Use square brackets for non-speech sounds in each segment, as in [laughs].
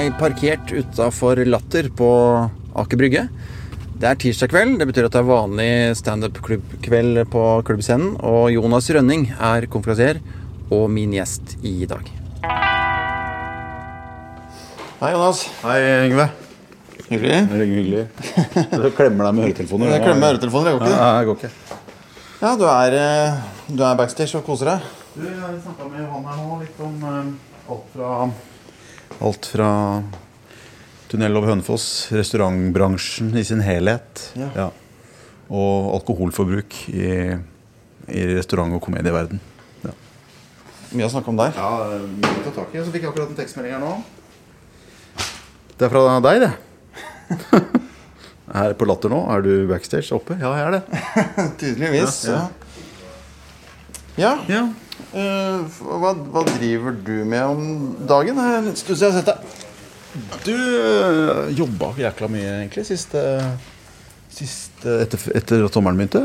jeg parkert utafor Latter på Aker Brygge. Det er tirsdag kveld. Det betyr at det er vanlig standup-klubbkveld på klubbscenen. Og Jonas Rønning er konferansier og min gjest i dag. Hei, Jonas. Hei, Yngve. Hyggelig. Det hyggelig. Du klemmer deg med høretelefoner. Jeg klemmer med høretelefoner, jeg går ikke. Ja, det går ikke. Ja, du er, eh, du er backstage og koser deg. Du, jeg har snakka med Johan her nå litt om eh, alt fra Alt fra Tunnel over Hønefoss, restaurantbransjen i sin helhet. Ja. Og alkoholforbruk i, i restaurant- og komedieverden. Ja. Mye å snakke om der. Ja, mye å ta tak i. Så fikk jeg akkurat en tekstmelding her nå. Det er fra deg, det. [laughs] Her på Latter nå. Er du backstage oppe? Ja, jeg er det. [laughs] Tydeligvis. Ja, Ja. ja. Eh, hva, hva driver du med om dagen? Det er en stund siden jeg har sett deg. Du øh, jobba jækla mye, egentlig, siste, siste etter, etter at sommeren begynte.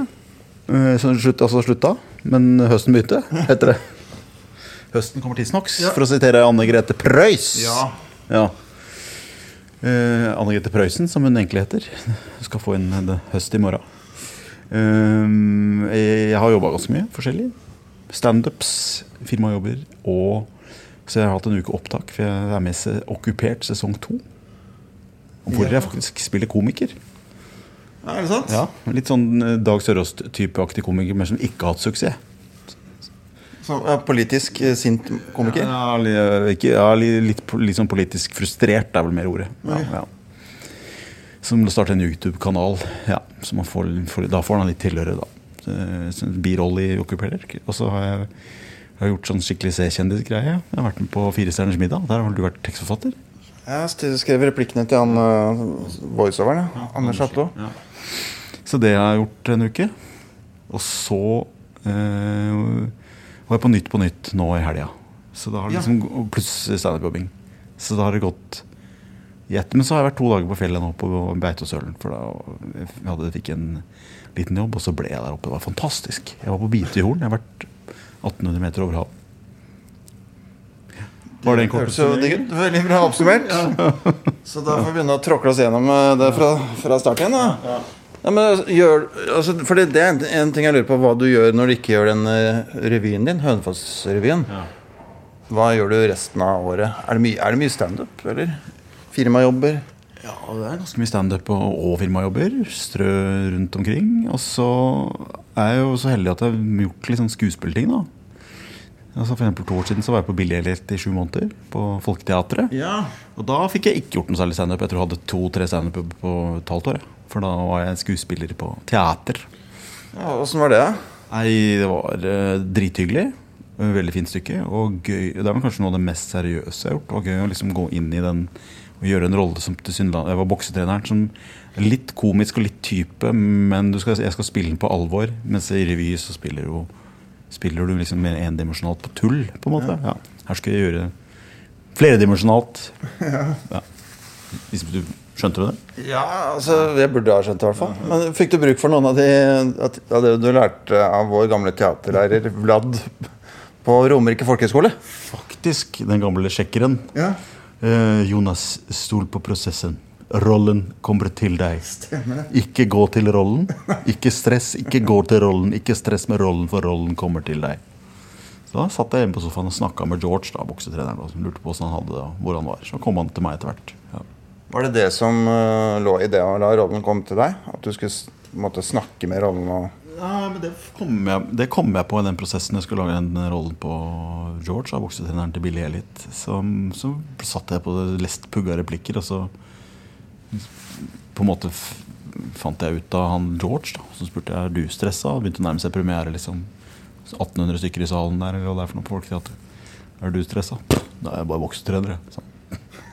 Eh, Så slutt, altså slutta, men høsten begynte, heter det. Høsten kommer tidsnoks, Ja. for å sitere Anne Grete Preus. Ja. Ja. Uh, Anne Grete Prøysen, som hun egentlig heter. Skal få inn høst i morgen. Eh, jeg har jobba ganske mye forskjellig. Standups, firmajobber og Så jeg har hatt en uke opptak, for jeg er med i se- Okkupert sesong to. Hvor jeg faktisk spiller komiker. Er det sant? Ja, Litt sånn eh, Dag Sørås-typeaktig komiker, men som ikke har hatt suksess. Så, ja, politisk eh, sint komiker? Ja, li- eh, ikke, ja, li- litt, litt sånn politisk frustrert er vel mer ordet. Ja, ja. Som starter en YouTube-kanal. Ja, så man får, får, da får han litt tilhøre, da. Eh, så Birolle i Okkuperer. Og så har jeg, jeg har gjort sånn skikkelig C-kjendisgreie. Jeg har vært med på Fire stjerners middag. Der har du vært tekstforfatter? Jeg skrev replikkene til han uh, voiceoveren. Ja. Anders Hatlo. Ja. Så det har jeg gjort en uke. Og så uh, var jeg på Nytt på Nytt nå i helga. Så da har det liksom, ja. Pluss standup-jobbing. Så da har det gått i ett. Men så har jeg vært to dager på fjellet nå på Beitostølen. For da jeg hadde, fikk en liten jobb, og så ble jeg der oppe. Det var fantastisk. Jeg var på Bitehorn. Jeg har vært 1800 meter over havet. Var det en kort oppsummering? Veldig bra oppsummert. [laughs] Så da får vi begynne å tråkle oss gjennom eh, det fra, fra start igjen. da ja, men gjør, altså, for det, det er en, en ting jeg lurer på hva du gjør når du ikke gjør den eh, revyen din, Hønefoss-revyen. Ja. Hva gjør du resten av året? Er det mye, er det mye standup, eller? Firmajobber? Ja, det er ganske mye standup og, og firmajobber. Strø rundt omkring. Og så er jeg jo så heldig at jeg har gjort litt sånn skuespillting, da. Altså for eksempel To år siden så var jeg på Billighet i sju måneder på Folketeatret. Ja. Og da fikk jeg ikke gjort noe særlig standup. Jeg tror jeg hadde to-tre standup på et halvt år. Ja. For da var jeg skuespiller på teater. ja Åssen var det? Nei, det var uh, drithyggelig. Veldig fint stykke. Og gøy. Det vel kanskje noe av det mest seriøse jeg har gjort. Det var gøy å liksom gå inn i den gjøre en rolle som tilsynelatende Jeg var boksetreneren som litt komisk og litt type, men du skal, jeg skal spille den på alvor. Mens i revy så spiller, jo, spiller du liksom mer endimensjonalt på tull, på en måte. Ja. Her skal jeg gjøre flerdimensjonalt. [laughs] Ja. Hvis du Skjønte du det? Ja, altså, Jeg burde ha skjønt det, i hvert fall. Men fikk du bruk for noen av, de, av det du lærte av vår gamle teaterlærer Vlad på Romerike folkehøgskole? Faktisk. Den gamle sjekkeren. Ja. Eh, Jonas, stol på prosessen. Rollen kommer til deg. Ikke gå til rollen. Ikke stress, ikke gå til rollen. Ikke stress med rollen, for rollen kommer til deg. Så da satt jeg hjemme på sofaen og snakka med George, da, boksetreneren, da, som lurte på hvordan han hadde det, og hvor han var. Så kom han til meg etter hvert. Ja. Var det det som eh, lå i det å la rollen komme til deg? At du skulle måtte snakke med rollen og Ja, men det kom, jeg, det kom jeg på i den prosessen jeg skulle lage den rollen på George, av boksetreneren til Billy Elliot. Så, så satt jeg på det, lest pugga replikker, og så på en måte fant jeg ut av han George. da Så spurte jeg er du stressa. Begynte å nærme seg premiere. liksom 1800 stykker i salen der. Eller hva det er for noe på Folketeatret. Er du stressa? Da er jeg bare boksetrener. jeg»,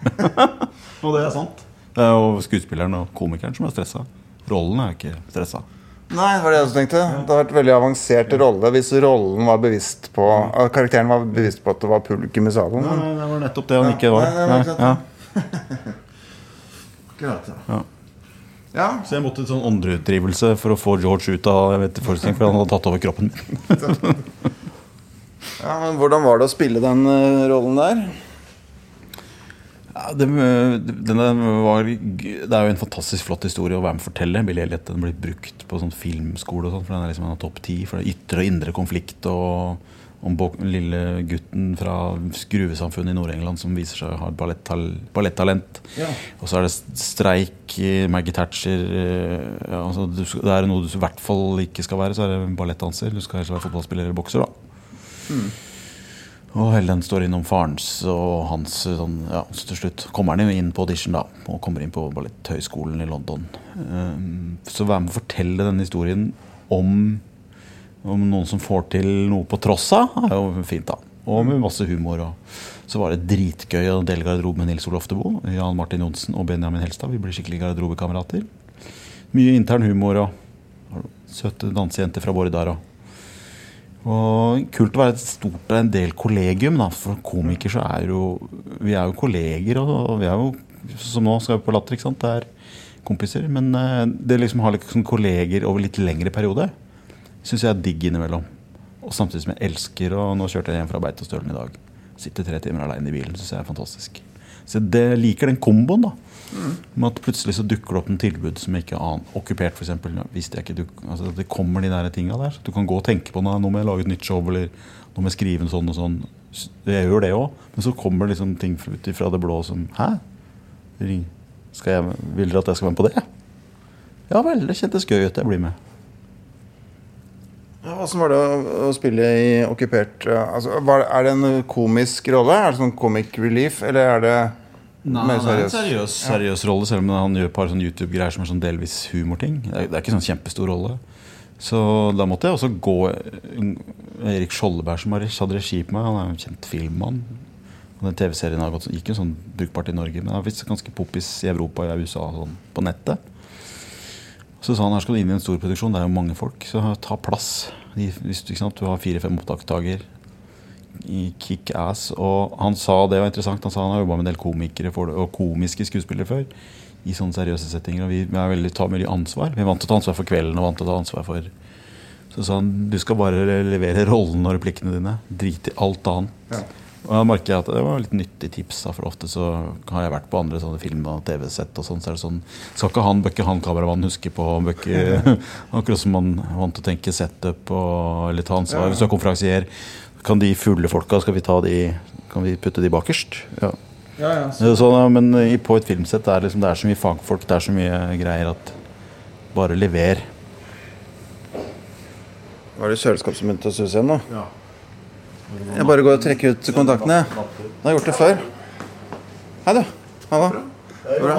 [laughs] og det er sant. Det er jo skuespilleren og komikeren som er stressa. Rollen er ikke stressa. Nei, det var det jeg også tenkte. Det hadde vært veldig avansert rolle hvis rollen var bevisst på Karakteren var bevisst på at det var publikum i salen. Nei, det var nettopp det han ikke var. Nei, ikke sant. Ja. [laughs] Ja. Ja. Så jeg måtte en sånn åndeutdrivelse for å få George ut av forestilling, for han hadde tatt over kroppen min. [laughs] ja, men Hvordan var det å spille den eh, rollen der? Ja, det, var, det er jo en fantastisk flott historie å være med og fortelle. Billy Elliot den blir brukt på sånn filmskole, og sånt, for den er liksom en av topp ti. For det er ytre og indre konflikt og om den lille gutten fra skruvesamfunnet i Nord-England som viser seg å ha et ballettalent. Ja. Og så er det streik, Maggie Thatcher ja, altså, Det er noe du i hvert fall ikke skal være, så er det ballettdanser. Du skal helst være fotballspiller eller bokser, da. Mm. Og Helen står innom farens og hans sånn, ja, Så til slutt kommer han inn på audition da og kommer inn på Balletthøgskolen i London. Um, så vær med å fortelle denne historien om, om, noen som får til noe på tross av, er jo fint, da. Og med masse humor. Og. Så var det dritgøy å dele garderobe med Nils Olof Oftebo, Jan Martin Johnsen og Benjamin Helstad. Vi blir skikkelig garderobekamerater. Mye intern humor og søte dansejenter fra Bårdar. Og og Kult å være et stort en del kollegium. Da. For komiker så er jo Vi er jo kolleger, og vi er jo Som nå skal vi på Latter, ikke sant. Det er kompiser. Men uh, det liksom ha liksom kolleger over litt lengre periode syns jeg er digg innimellom. Og samtidig som jeg elsker Og nå kjørte jeg hjem fra Beitostølen i dag. Sitter tre timer aleine i bilen. Syns jeg er fantastisk. Så jeg liker den komboen. da med at plutselig så dukker det opp en tilbud som jeg ikke aner. Okkupert, f.eks. Altså, det kommer de der tinga der. Du kan gå og tenke på noe, nå må jeg lage et nytt show, eller nå må jeg skrive en sånn og sånn. Jeg gjør det òg. Men så kommer liksom ting ut ifra det blå som Hæ? Skal jeg, vil dere at jeg skal være med på det? Ja vel, det kjentes gøy ut. Jeg blir med. Ja, Åssen var det å, spille i okkupert altså, Er det en komisk rolle? Er det sånn comic relief, eller er det Nei, mer seriøs. seriøs, seriøs rolle, selv om han gjør et par sånn YouTube-greier som er sånn delvis humorting. Det er, det er ikke sånn kjempestor rolle. Så da måtte jeg også gå Erik Skjoldeberg, som hadde regi på meg, han er jo en kjent filmmann. Den TV-serien har gått, gikk jo sånn brukbart i Norge, men er visst ganske poppis i Europa og USA sånn, på nettet. Så sa han her skal du inn i en stor produksjon, det er jo mange folk, så ta plass. Hvis du, du har fire-fem opptaksdager i Kick-Ass. Og han sa det var interessant, han sa han har jobba med en del komikere for, og komiske skuespillere før. I sånne seriøse settinger. Og vi, vi er veldig, tar mye ansvar. Vi er vant til å ta ansvar for kvelden og vant til å ta ansvar for Så sa han du skal bare levere rollen og replikkene dine. Drit i alt annet. Ja. Og jeg merker at Det var litt nyttig tips. Da, for ofte så har jeg vært på andre sånne film- og TV-sett. og sånn, så er det sånn, Skal ikke han bøkke han kameramannen huske på bøkke, [laughs] Akkurat som man vant til å tenke setup og, eller ta ansvar. Ja. Hvis du er konferansier, kan de fulle folka skal vi ta de, kan vi putte de bakerst? Ja. Ja, ja, så. Så, men på et filmsett er liksom, det er så mye fagfolk, det er så mye greier at bare lever. Var det kjøleskap som begynte å suse igjen nå? Ja. Jeg bare går og trekker ut kontaktene. Jeg har gjort det før. Hei, du. Halla. Bra.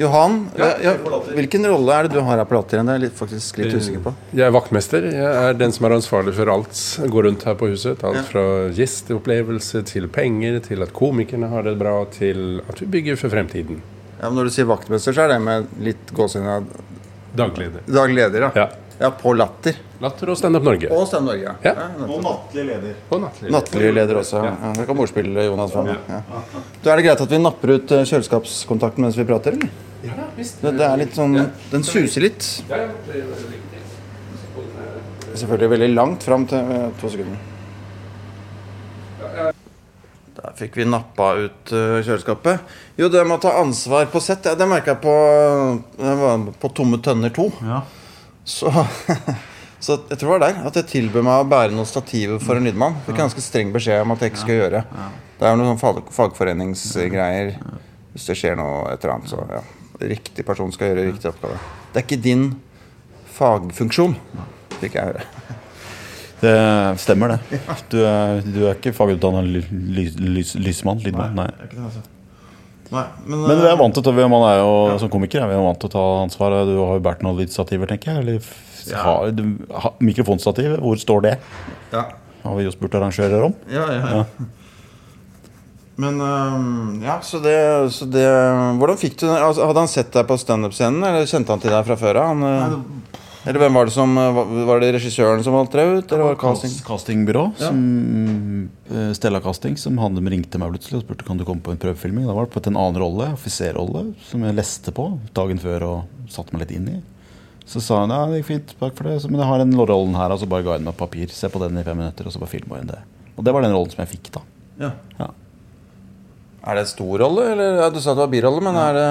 Johan, ja, ja, hvilken rolle er det du har her på latteren, Det er jeg faktisk litt usikker på. Jeg er vaktmester. Jeg er den som er ansvarlig for alt går rundt her på huset. Alt fra gjesteopplevelse til penger, til at komikerne har det bra, til at vi bygger for fremtiden. Ja, men Når du sier vaktmester, så er det med litt gåsehud Dagleder. Dagleder, ja. ja. Ja på Latter. Latter og Standup Norge. Og Standup Norge, ja. og nattlig leder. Og nattlig, nattlig leder også. Ja. Det kan ordspille Jonas fra. Ja. Da er det greit at vi napper ut eh, kjøleskapskontakten mens vi prater, eller? Ja, visst. Det, det, er litt sånn Den suser litt. Ja, ja. Selvfølgelig veldig langt fram til uh, to sekunder. Der fikk vi nappa ut uh, kjøleskapet. Jo, det med å ta ansvar på sett, ja, det merka jeg på, på Tomme tønner 2. Ja. Så, [laughs] så jeg tror det var der at jeg tilbød meg å bære noen stativer for en lydmann. Fikk ganske streng beskjed om at jeg ikke skal gjøre. Det er noen fag, fagforeningsgreier. Hvis det skjer noe et eller annet, så ja riktig person skal gjøre riktig oppgave. Det er ikke din fagfunksjon, fikk jeg høre. Det stemmer, det. [laughs] Du er, du er ikke fagutdanna lysmann? Lydmann? Nei. Altså. Nei men, men, vi er vant til å, man er jo ja. som komiker vi er vant til å ta ansvar. Du har jo båret noen lydstativer, tenker jeg. Eller, ja. ha, du, mikrofonstativ, hvor står det? Ja. Har vi jo spurt arrangører om. Ja, ja, ja. [laughs] Men um, ja, så det, så det, Hvordan fikk du altså, Hadde han sett deg på standup-scenen, eller kjente han til deg fra før av? Eller hvem var det som Var det regissøren som valgte deg ut? Eller var det casting? Castingbyrå. Ja. Som, uh, Stella Casting, som han ringte meg plutselig og spurte kan du komme på en prøvefilming. Da var det på en annen rolle, offiserrolle, som jeg leste på dagen før og satte meg litt inn i. Så sa han ja, det gikk fint, takk for det. men jeg har den rollen her, og så bare ga hun meg papir. Se på den i fem minutter, og så bare filma hun det. Og det var den rollen som jeg fikk, da. Ja. ja. Er det stor rolle, eller ja, Du sa det var birolle, men er det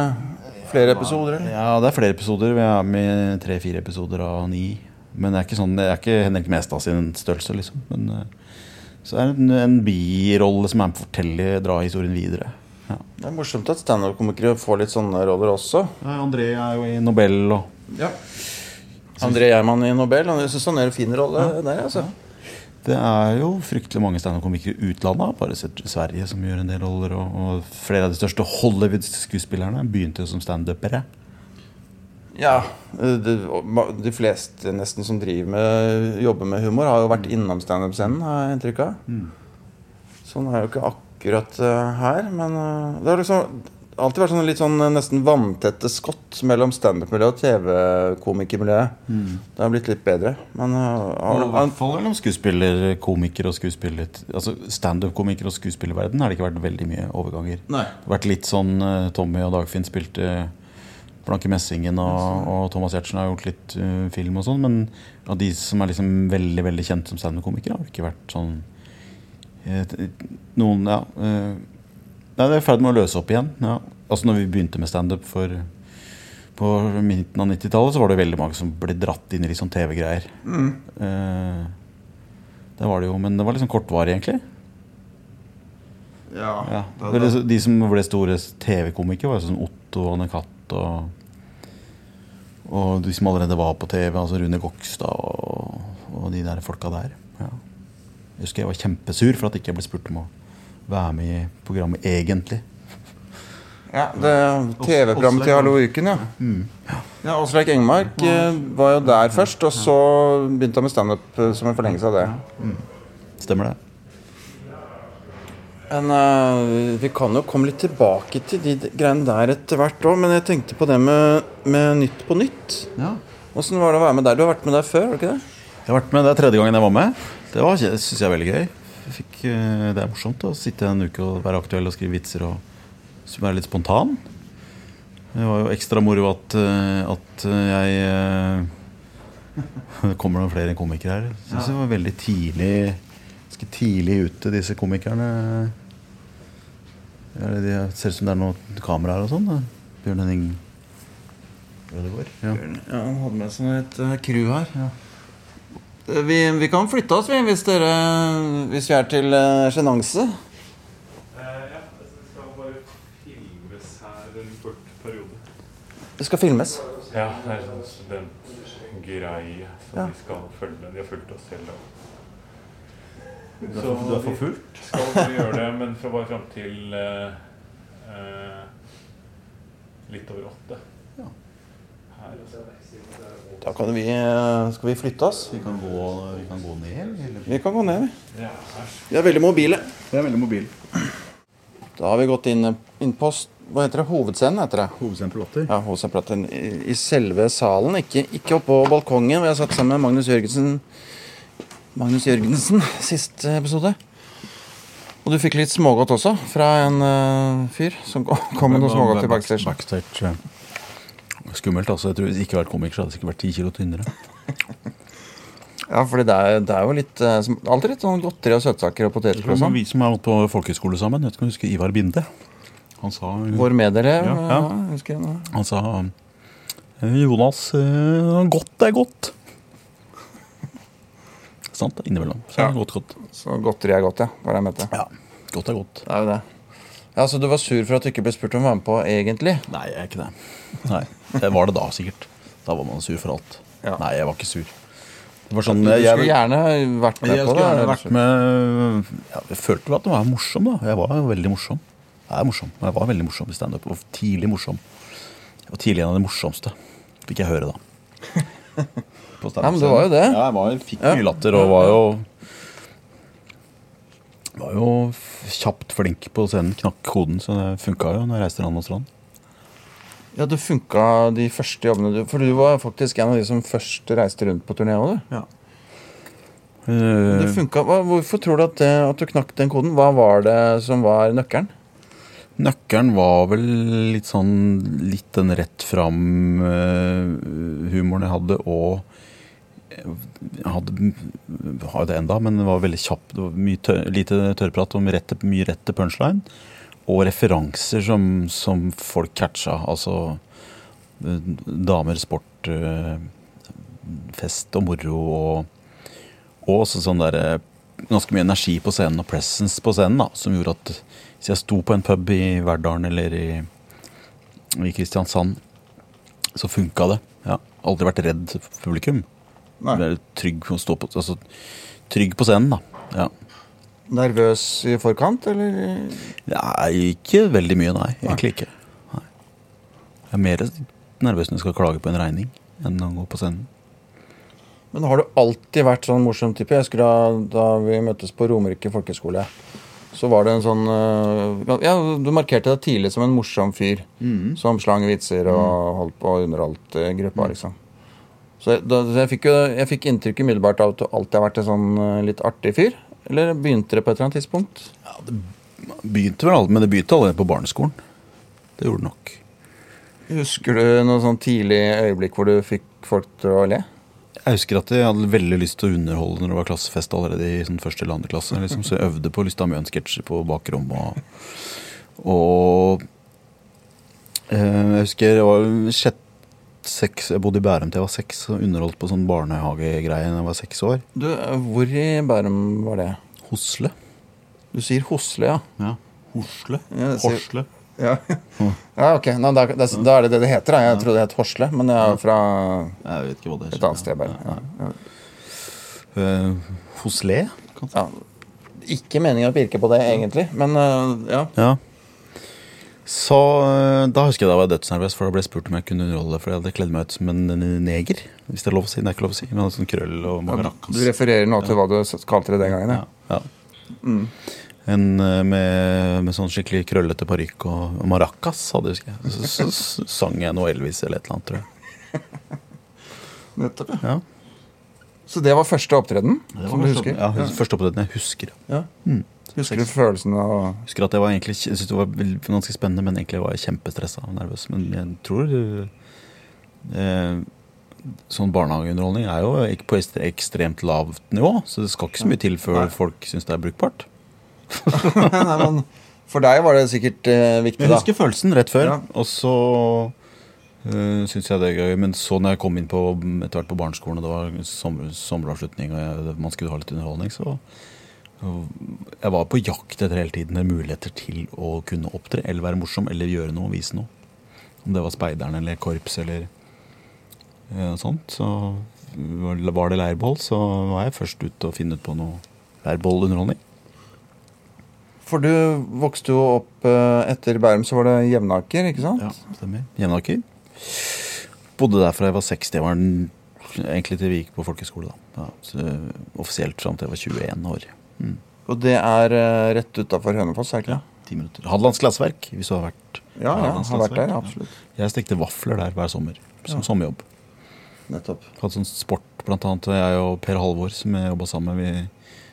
flere episoder? eller? Ja, det er flere episoder. Vi er med tre-fire episoder av ni. Men det er ikke sånn, det er ikke Henrik Mestad sin størrelse, liksom. Men eh, så er det en, en birolle som er med på å fortelle, dra historien videre. Ja. Det er morsomt at standup-komikere får litt sånne roller også. André er jo i Nobel og Ja. André Gjerman i Nobel. Han syns han gjør en fin rolle der. altså Det er jo fryktelig mange standup-komikere i utlandet. Bare sett Sverige som gjør en del roller. Og, og flere av de største Hollywood-skuespillerne begynte jo som standupere. Ja. De, de fleste nesten som driver med jobber med humor, har jo vært innom standup-scenen, har jeg inntrykk av. Sånn er jo ikke akkurat eh, her, men eh, det er liksom alltid vært sånn litt sånn eh, nesten vanntette skott mellom standup-miljøet og TV-komikermiljøet. Det har blitt litt bedre. Men eh, har, I hvert fall mellom skuespillerkomiker og skuespiller Altså Standup-komiker og skuespillerverden har det ikke vært veldig mye overganger. Nei. Det har vært litt sånn eh, Tommy og Dagfinn spilte Blanke Messingen, og, og Thomas Giertsen har gjort litt uh, film og sånn, men av de som er liksom veldig veldig kjent som standup-komikere, har det ikke vært sånn eh, Noen, ja eh, Nei, det er i ferd med å løse opp igjen. Ja. Altså når vi begynte med standup på midten av 90-tallet, så var det veldig mange som ble dratt inn i litt sånn TV-greier. Eh, det var det jo, men det var liksom kortvarig, egentlig. Ja. Ja. Vel, De som ble store TV-komikere, var jo sånn Otto og Anne-Cath og Og de som allerede var på TV, altså Rune Gokstad og, og de der folka der. Ja. Jeg husker jeg var kjempesur for at jeg ikke ble spurt om å være med i programmet egentlig. Ja, det TV-programmet til Hallo Uken, ja. ja Åsleik Engmark eh, var jo der først, og så begynte han med standup eh, som en forlengelse av det. Stemmer det? En, uh, vi kan jo komme litt tilbake til de greiene der etter hvert òg. Men jeg tenkte på det med, med Nytt på nytt. Ja. Var det å være med der? Du har vært med der før? har du ikke det? Jeg har vært med, Det er tredje gangen jeg var med. Det var, synes jeg veldig gøy. Jeg fikk, eh, det er morsomt å sitte en uke og være aktuell og skrive vitser og være litt spontan. Det var jo ekstra moro at, eh, at jeg [laughs] Kommer Det flere komikere her. Jeg syns det var veldig tidlig Ganske tidlig ute, disse komikerne. Ja, det de- ser ut som det er noen kameraer og sånn. Bjørn Henning Ødegaard. Ja. Ja, Han hadde med seg et eh, crew her. Eh, Vi, vi kan flytte oss, vi, hvis, dere, hvis vi er til uh, ja, det skal bare filmes her en kort periode. Det skal filmes. Ja, det er sånn studentgreie som Ja. vi skal følge. De har fulgt oss hele dagen. Du er for- du er for full? Skal vi gjøre det, men fra bare fram til uh, uh, litt over åtte. Da kan vi, eh, skal vi flytte oss. Vi kan gå, vi kan gå ned, eller? Vi kan gå ned, vi. Vi er veldig mobile. Er veldig mobil. Da har vi gått inn, inn på hva heter det, hovedscenen. heter det Hovedsendplater. Ja, hovedscenen i, I selve salen, ikke, ikke oppå balkongen. hvor jeg satt sammen med Magnus Jørgensen Magnus Jørgensen [laughs] siste episode. Og du fikk litt smågodt også, fra en uh, fyr som kom med noe smågodt til backstage. Backstage. Skummelt, altså. Jeg tror Hvis jeg ikke hadde vært komiker, så hadde jeg sikkert vært ti kilo tynnere. [laughs] Ja, fordi det er, det er jo litt eh, Alltid litt sånn godteri og søtsaker og poteter sånn. vi som har gått på folkehøyskole sammen, vet ikke om du husker Ivar Binde? Han sa, Vår medelev. Ja, Ja, ja. jeg husker jeg nå. han sa «Eh, Jonas, eh, godt er godt. [laughs] Sant? Innimellom. Så Ja. godt, godt. Så godteri er godt, ja. Var det jeg mente. Ja, godt er godt. Det er jo det. Ja, Så du var sur for at du ikke ble spurt om å være med på egentlig? Nei, jeg er ikke det. Nei, Det var det da, sikkert. Da var man sur for alt. Ja. Nei, jeg var ikke sur. Det var sånn, Du jeg, skulle gjerne vært med Jeg på det. gjerne vært med ja, Jeg følte vel at det var morsom, da. Jeg var veldig morsom. Jeg er morsom. Jeg var veldig morsom i standup. Og tidlig morsom. Var tidlig en av de morsomste. Fikk jeg høre, da. [laughs] På Ja, men det var jo det. Ja, jeg var, fikk mye latter og var jo Var jo kjapt flink på scenen. Knakk koden, så det funka jo når jeg reiste land og strand. Ja, det funka de første jobbene du For du var faktisk en av de som først reiste rundt på turné òg, du. Ja. Det funka. Hvorfor tror du at, det, at du knakk den koden? Hva var det som var nøkkelen? Nøkkelen var vel litt sånn Litt den rett fram-humoren jeg hadde, og hadde, har det enda, men det var veldig kjapt. Det var mye tør, lite tørrprat og rett, mye rett til punchline. og referanser som, som folk catcha. Altså damer, sport, eh, fest og moro og, og også sånn der eh, ganske mye energi på scenen og presence på scenen da, som gjorde at hvis jeg sto på en pub i Verdalen eller i, i Kristiansand, så funka det. Ja. Aldri vært redd for publikum. Være Trygg, på stå på, altså, trygg på scenen, da. Ja. Nervøs i forkant, eller? Nei, ikke veldig mye, nei. Egentlig ikke. Nei. Jeg er mer nervøs når jeg skal klage på en regning, enn å gå på scenen. Men har du alltid vært sånn morsom type? Jeg husker da, da vi møttes på Romerike folkehøgskole. Så var det en sånn øh, Ja, du markerte deg tidlig som en morsom fyr. Som slang vitser og holdt på og underholdt øh, gruppa, liksom. Så da, så jeg fikk jo jeg fikk inntrykk umiddelbart av at du alltid har vært en sånn øh, litt artig fyr. Eller begynte det på et eller annet tidspunkt? Ja, Det Begynte vel aldri, men det begynte allerede på barneskolen. Det gjorde det nok. Husker du noe sånn tidlig øyeblikk hvor du fikk folk til å le? Jeg husker at jeg hadde veldig lyst til å underholde når det var klassefest allerede i sånn første eller andre klasse. Liksom, så jeg øvde på Lystad Mjøen-sketsjer på bakrommet. Og, og eh, jeg husker det var sjett, seks, jeg bodde i Bærum til jeg var seks og underholdt på sånn barnehagegreie da jeg var seks år. Du, Hvor i Bærum var det? Hosle. Du sier Hosle, ja. Ja. Hosle? Ja, Horsle. Ja, [laughs] ja ok. Nå, da, da, da er det det det heter. Da. Jeg trodde det het Horsle, men jeg er fra Jeg vet ikke hva det et annet sted. bare. Ja, ja. Uh, Hosle? Ja. Ikke meningen å pirke på det, egentlig, men øh, ja. Ja. Så eh, Da husker jeg da var jeg dødsnervøs, for da ble jeg spurt om jeg kunne underholde. For jeg hadde kledd meg ut som en neger. Hvis det er lov å si. Det er ikke lov å si. Men hadde sånn krøll og maracas. Du refererer nå til hva du kalte det den gangen? Ja. Ja. ja. En eh, med, med sånn skikkelig krøllete parykk og, og maracas, hadde jeg husker jeg. Så, så, sang jeg noe Elvis eller et eller annet, tror jeg. Nettopp, ja. Ja. Så det var første opptreden, Det var som du husker? Ja, Første opptreden jeg husker. Ja. Husker du følelsen av Husker at jeg var egentlig, jeg det var ganske spennende, men egentlig var jeg kjempestressa og nervøs. Men jeg tror eh, Sånn barnehageunderholdning er jo ikke på et ekstremt lavt nivå, så det skal ikke så mye til før folk syns det er brukbart. [laughs] Nei, men For deg var det sikkert eh, viktig, Jeg da. husker følelsen rett før, Ja. og så uh, synes jeg det er gøy. Men så når jeg kom inn på etter hvert på barneskolen, og det var sommer, sommeravslutning, og jeg, man skulle ha litt underholdning, så Jeg var på jakt etter hele tiden muligheter til å kunne opptre, eller være morsom, eller gjøre noe, vise noe. Om det var speideren eller korps eller eh, sånt. Så var det leirbål, så var jeg først ute og finne ut på noe leirbålunderholdning. For du vokste jo opp eh, etter Bærum, så var det Jevnaker, ikke sant? Ja, stemmer. Jevnaker. Bodde der fra jeg var 60. Jeg var egentlig til vi gikk på folkeskole. da. Ja, så, offisielt fram til jeg var 21 år. Mm. Og det er eh, rett utafor Hønefoss, er det ikke det? Ti minutter. Hadelands glassverk, hvis du har vært Ja, ja, har vært der, absolutt. absolutt. Jeg stekte vafler der hver sommer. Som sommerjobb. Nettopp. Hadde sånn sport, blant annet jeg og Per Halvor, som jeg jobba sammen med.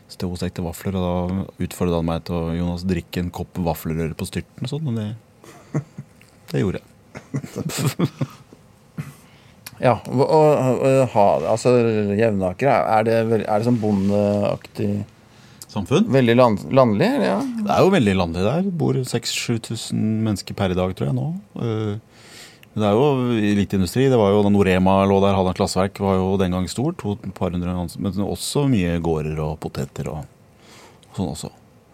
Vi sto og stekte vafler, og da utfordret han meg til å Jonas, drikke en kopp vaffelrøre på styrten og sånn, og det, det gjorde jeg. [laughs] Ja, og, og, og ha, altså Jevnaker, er det, er det sånn bondeaktig Samfunn? Veldig land, landlig? Ja. Det er jo veldig landlig der. Bor 6000-7000 mennesker per i dag, tror jeg nå. Eh, Det er jo litt industri. Det var jo da Norema lå der, Halland Klasseverk var jo den gang stor. To par hundre. Men også mye gårder og poteter og sånn også.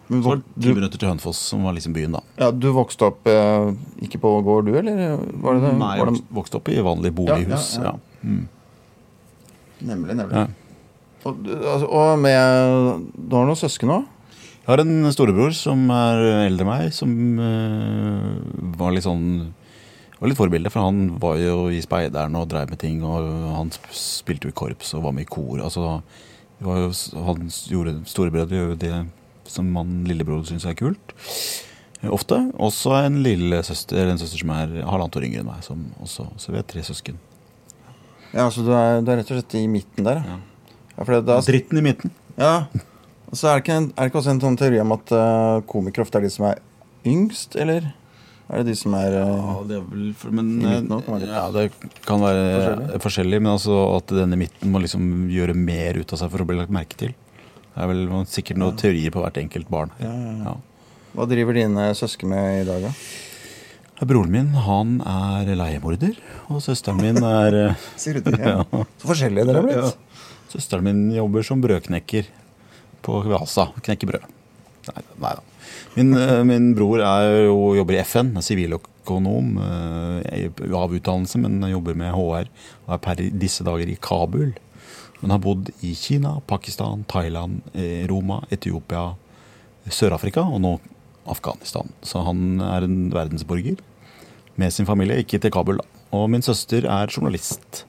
Men Så var det ti minutter til Hønefoss, som var liksom byen, da. ja, du vokste opp eh, ikke på gård, du, eller? Var det det? Nei, jeg vokste- opp i vanlig bolighus. Ja, ja, Ja, ja. Mm. nemlig, nemlig. Og, altså, og med Du har noen søsken òg? Jeg har en storebror som er eldre enn meg, som uh, var litt sånn var litt forbilde, for han var jo i speideren og drev med ting. Og han spilte jo i korps og var med i kor. Altså, var jo, han gjorde, storebrødre gjør jo det som man lillebror syns er kult. eh, Ofte. Også en lillesøster, en søster som er halvannet år yngre enn meg. Som også, så vi er tre søsken. Ja, så du er, du er rett og slett i midten der? Ja. Ja, for det, da, Dritten i midten. ja. Og så er det ikke, en, er det ikke også en sånn teori om at uh, komikere ofte er de som er yngst, eller? Er det de som er eh, Ja, det er vel men, I midten være ja, det kan være forskjellig. forskjellig. men altså at denne midten må liksom gjøre mer ut av seg for å bli lagt merke til. Det er vel sikkert noen teorier på hvert enkelt barn. Ja, ja, ja. Ja. Hva driver dine søsken med i dag, da? Broren min han er leiemorder, og søsteren min er eh, [laughs] Sier du det? [laughs] Ja. Så forskjellige dere er blitt. Søsteren min jobber som brødknekker på Vasa. Knekker brød. Nei, nei da. Min, eh, min bror jo, jobber i FN, er siviløkonom eh, av utdannelse, men jobber med HR og er per disse dager i Kabul. Men har bodd i Kina, Pakistan, Thailand, eh, Roma, Etiopia, Sør-Afrika og nå Afghanistan. Så han er en verdensborger med sin familie, ikke til Kabul. Og min søster er journalist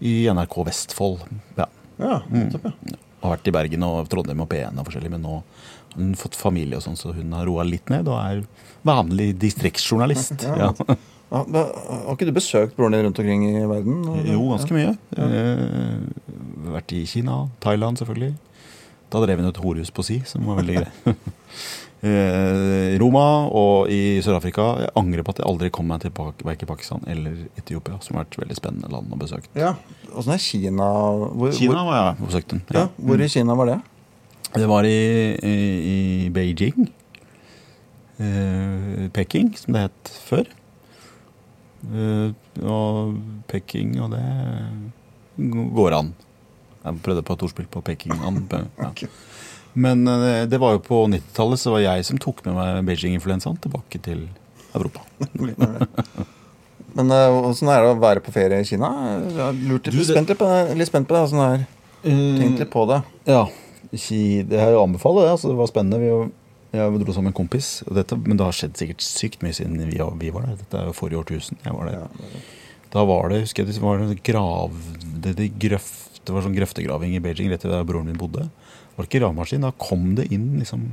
i NRK Vestfold. Ja. Ja, nettopp, ja. Har vært i Bergen og Trondheim og P1 og forskjellig, men nå har hun fått familie og sånn, så hun har roa litt ned og er vanlig distriktsjournalist. Ja. Ja. Ja, Har ikke du besøkt broren din rundt omkring i verden? Jo, ganske mye. Ja. vært i Kina, Thailand selvfølgelig. Da drev hun et horehus på si, som var veldig [laughs] greit. Eh, Roma og i Sør-Afrika. Jeg angrer på at jeg aldri kom meg til Pak- verken Pakistan eller Etiopia, som har vært veldig spennende land å besøke. Ja. Åssen er Kina hvor, Kina var jeg besøkt den. Hvor, ja, hvor i Kina var det? Det var i, i, i Beijing. Eh, Peking, som det het før. Eh, og Peking, og det går an. Jeg prøvde på et ordspill på Peking. [laughs] an, Ja. Men eh, det var jo på 90-tallet så var jeg som tok med meg Beijing-influensaen tilbake til Europa. [laughs] Men eh, åssen er det å være på ferie i Kina? Lurt litt, Du, spent litt på det. Litt spent på det. sånn her. er. Tenkt litt på det. Ja, det er jo å anbefale det. Altså, det var spennende. Vi, jeg dro sammen med en kompis. Og dette, men det har skjedd sikkert sykt mye siden vi, vi var der. Dette er jo forrige årtusen. Jeg var der. Ja. Da var det husker jeg, det var en grav, det, det, grøft, det var sånn grøftegraving i Beijing rett ved der broren min bodde. Det var ikke gravemaskin. Da kom det inn liksom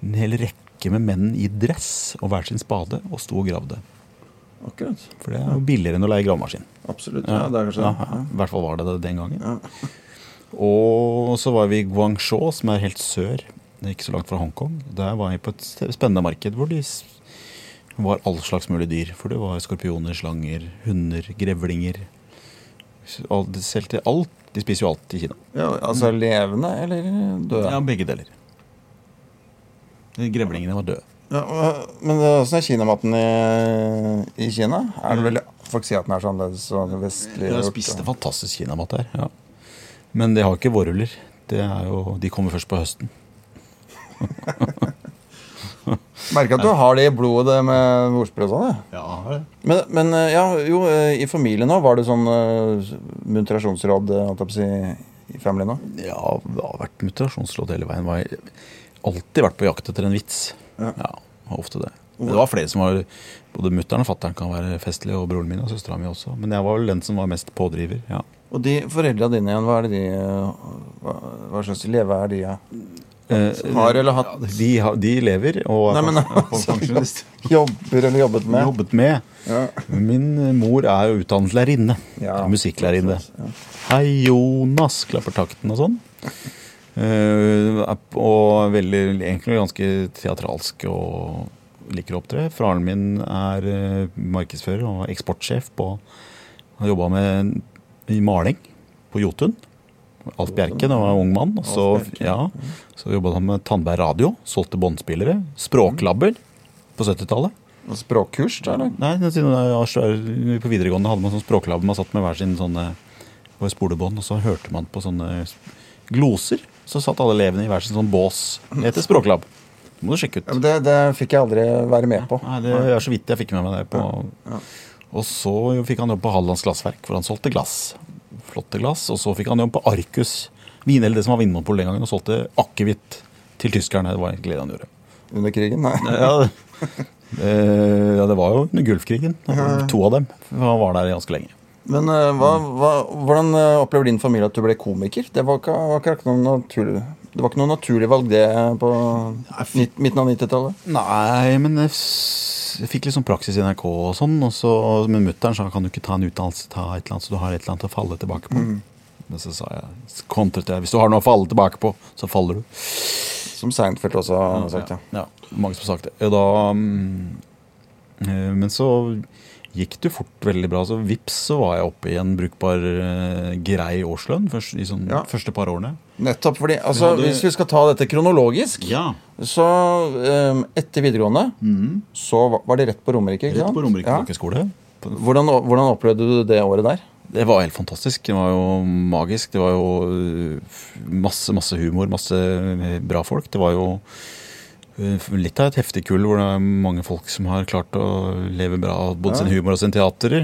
en hel rekke med menn i dress og hver sin spade og sto og gravde. Akkurat. For det er jo billigere enn å leie gravemaskin. Absolutt. Ja, det er kanskje Ja, det. ja. I hvert fall var det det den gangen. Ja. Og så var vi i Guangzhou, som er helt sør. Ikke så langt fra Hongkong. Der var jeg på et spennende marked hvor det var all slags mulige dyr. For det var skorpioner, slanger, hunder, grevlinger. Selv til alt. De spiser jo alt i Kina. Ja, altså levende eller døde? Ja, begge deler. Grevlingene var døde. Ja, men åssen er kinamaten i, i Kina? Er det vel, Folk sier at den er så annerledes og vestlig. Jeg spiste fantastisk kinamat der. Ja. Men de har ikke vårruller. Er jo, de kommer først på høsten. [laughs] Merker at du har det i blodet det med ordspill og sånn. ja. Men, men eh, ja, jo, eh, i familien òg, var det sånn uh, eh, å si, i familien òg? Ja, det har vært mutasjonsråd hele veien. Har alltid vært på jakt etter en vits. Ja. Ja, ofte det. Men det var flere som var Både mutter'n og fatter'n kan være festlige, og broren min og søstera mi også. Men jeg var vel den som var mest pådriver. ja. Og de foreldra dine igjen, hva er det de Hva, hva slags leve er de? Ja? Eh, Har eller hatt de, har- de lever og Nei, men [laughs] altså. Jobber eller jobbet med? Jobbet med. Ja. Min mor er jo utdannet lærerinne. Ja. Musikklærerinne. Ja. Hei, Jonas, klapper takten og sånn. Eh, er- og veldig, egentlig ganske teatralsk og liker å opptre. Faren min er eh, markedsfører og eksportsjef på Har jobba med i maling på Jotun. Alf Bjerke da jeg var ung mann. Så, ja, så jobba han med Tandberg Radio. Solgte båndspillere. Språklabber på 70-tallet. Språkkurs, da, eller? Nei, siden jeg på videregående hadde man sånn språklab. Man satt med hver sin sånne spolebånd, og så hørte man på sånne gloser. Så satt alle elevene i hver sin sånn bås. Det heter språklab. Det må du sjekke Ja, ut. men det, det fikk jeg aldri være med på. Nei, det er så vidt jeg fikk med meg det på. Og så fikk han jobb på Hallands Glassverk, hvor han solgte glass. Flotte glass. Og så fikk han jobb på Arcus, vin, eller det som var Vinmonopolet den gangen, og solgte akevitt til tyskerne. Det var egentlig det han gjorde. Under krigen? Nei. Ja, det, eh, ja, det var jo under Gulfkrigen. To av dem. Han var der ganske lenge. Men eh, hva, hva, hvordan eh, opplever din familie at du ble komiker? Det var ikke, var ikke noe naturlig Det var ikke noe naturlig valg, det, på midten av 90-tallet? Nei, men jeg, fikk litt sånn praksis i NRK og sånn. Og så, men mutter'n sa kan du ikke ta en utdannelse, ta et eller annet, så du har et eller annet å falle tilbake på. Men så sa jeg, kontret jeg, hvis du har noe å falle tilbake på, så faller du. Som Seinfeld også har sagt, ja. Ja, mange som har sagt det. Da, mm, eh, men så gikk det jo fort veldig bra. Så vips så var jeg oppe i en brukbar, eh, grei årslønn først, i sånn Ja. første par årene. Nettopp fordi altså, Vi hadde- Hvis vi skal ta dette kronologisk, Ja. så um, etter videregående så va- var det rett på Romerike. Rett på Romerike Ja. folkeskole. Hvordan, hvordan opplevde du det året der? Det var helt fantastisk. Det var jo magisk. Det var jo øh, masse, masse humor, masse øh, bra folk. Det var jo litt av et heftig kull hvor det er mange folk som har klart å leve bra av både sin humor og sin teater.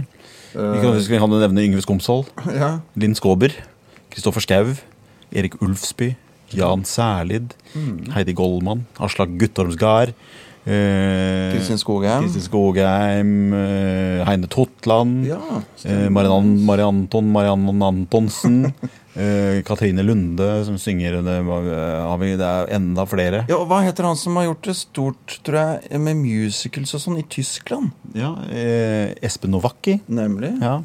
Vi kan, vi kan nevne Yngve Skomsvold, [laughs] Ja. Linn Skåber, Kristoffer Skau Erik Ulfsby, Jan Særlid, Heidi Goldmann, Aslak Guttormsgard. Eh, Kristin Skogheim. Kristin Skogheim, eh, Heine Totland. Ja, Eh, Marianne, Anton, Marianne Antonsen. [laughs] eh, Katrine Lunde som synger. Det, har vi, det er enda flere. Ja, og Hva heter han som har gjort det stort tror jeg, med musicals og sånn i Tyskland? Ja, eh, Espen Novakki. Nemlig. Ja.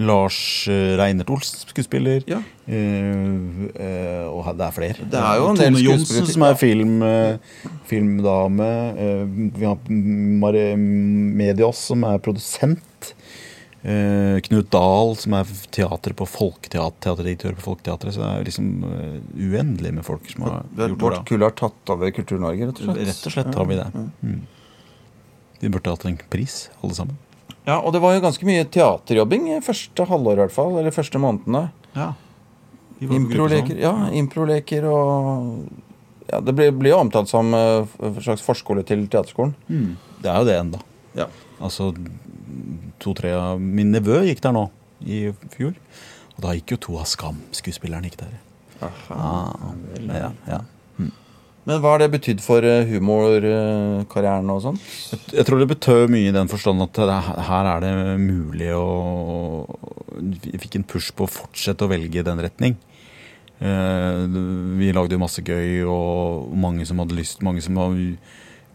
Lars eh, Reinert Olsen, skuespiller. Ja. Uh, uh, og det er flere. Det er jo en del Tone Johnsen, som er film, uh, filmdame. Vi har Mari Medios, som er produsent. Eh, Knut Dahl, som er teater på teaterdirektør på Folketeatret. Så det er liksom uendelig med folk som har Det- gjort det Vårt kull har tatt over Kultur-Norge, rett og slett. Rett og slett har vi det. Mm. Vi burde hatt en pris, alle sammen. Ja, Og det var jo ganske mye teaterjobbing første halvår, i hvert fall. Eller første månedene. Ja. Improleker ja, improleker og ja, Det blir, blir jo omtalt som eh, en slags forskole til teaterskolen. Mm. Det er jo det ennå. Ja. Altså, to-tre av Min nevø gikk der nå i fjor. Og da gikk jo to av Skam-skuespillerne gikk der. Ah, ja, ja. Men hva har det betydd for eh, humorkarrieren og sånn? Jeg tror det betød mye i den forstand at her er det mulig å Vi fikk en push på å fortsette å velge den retning. Eh, Vi lagde jo masse gøy, og mange som hadde lyst Mange som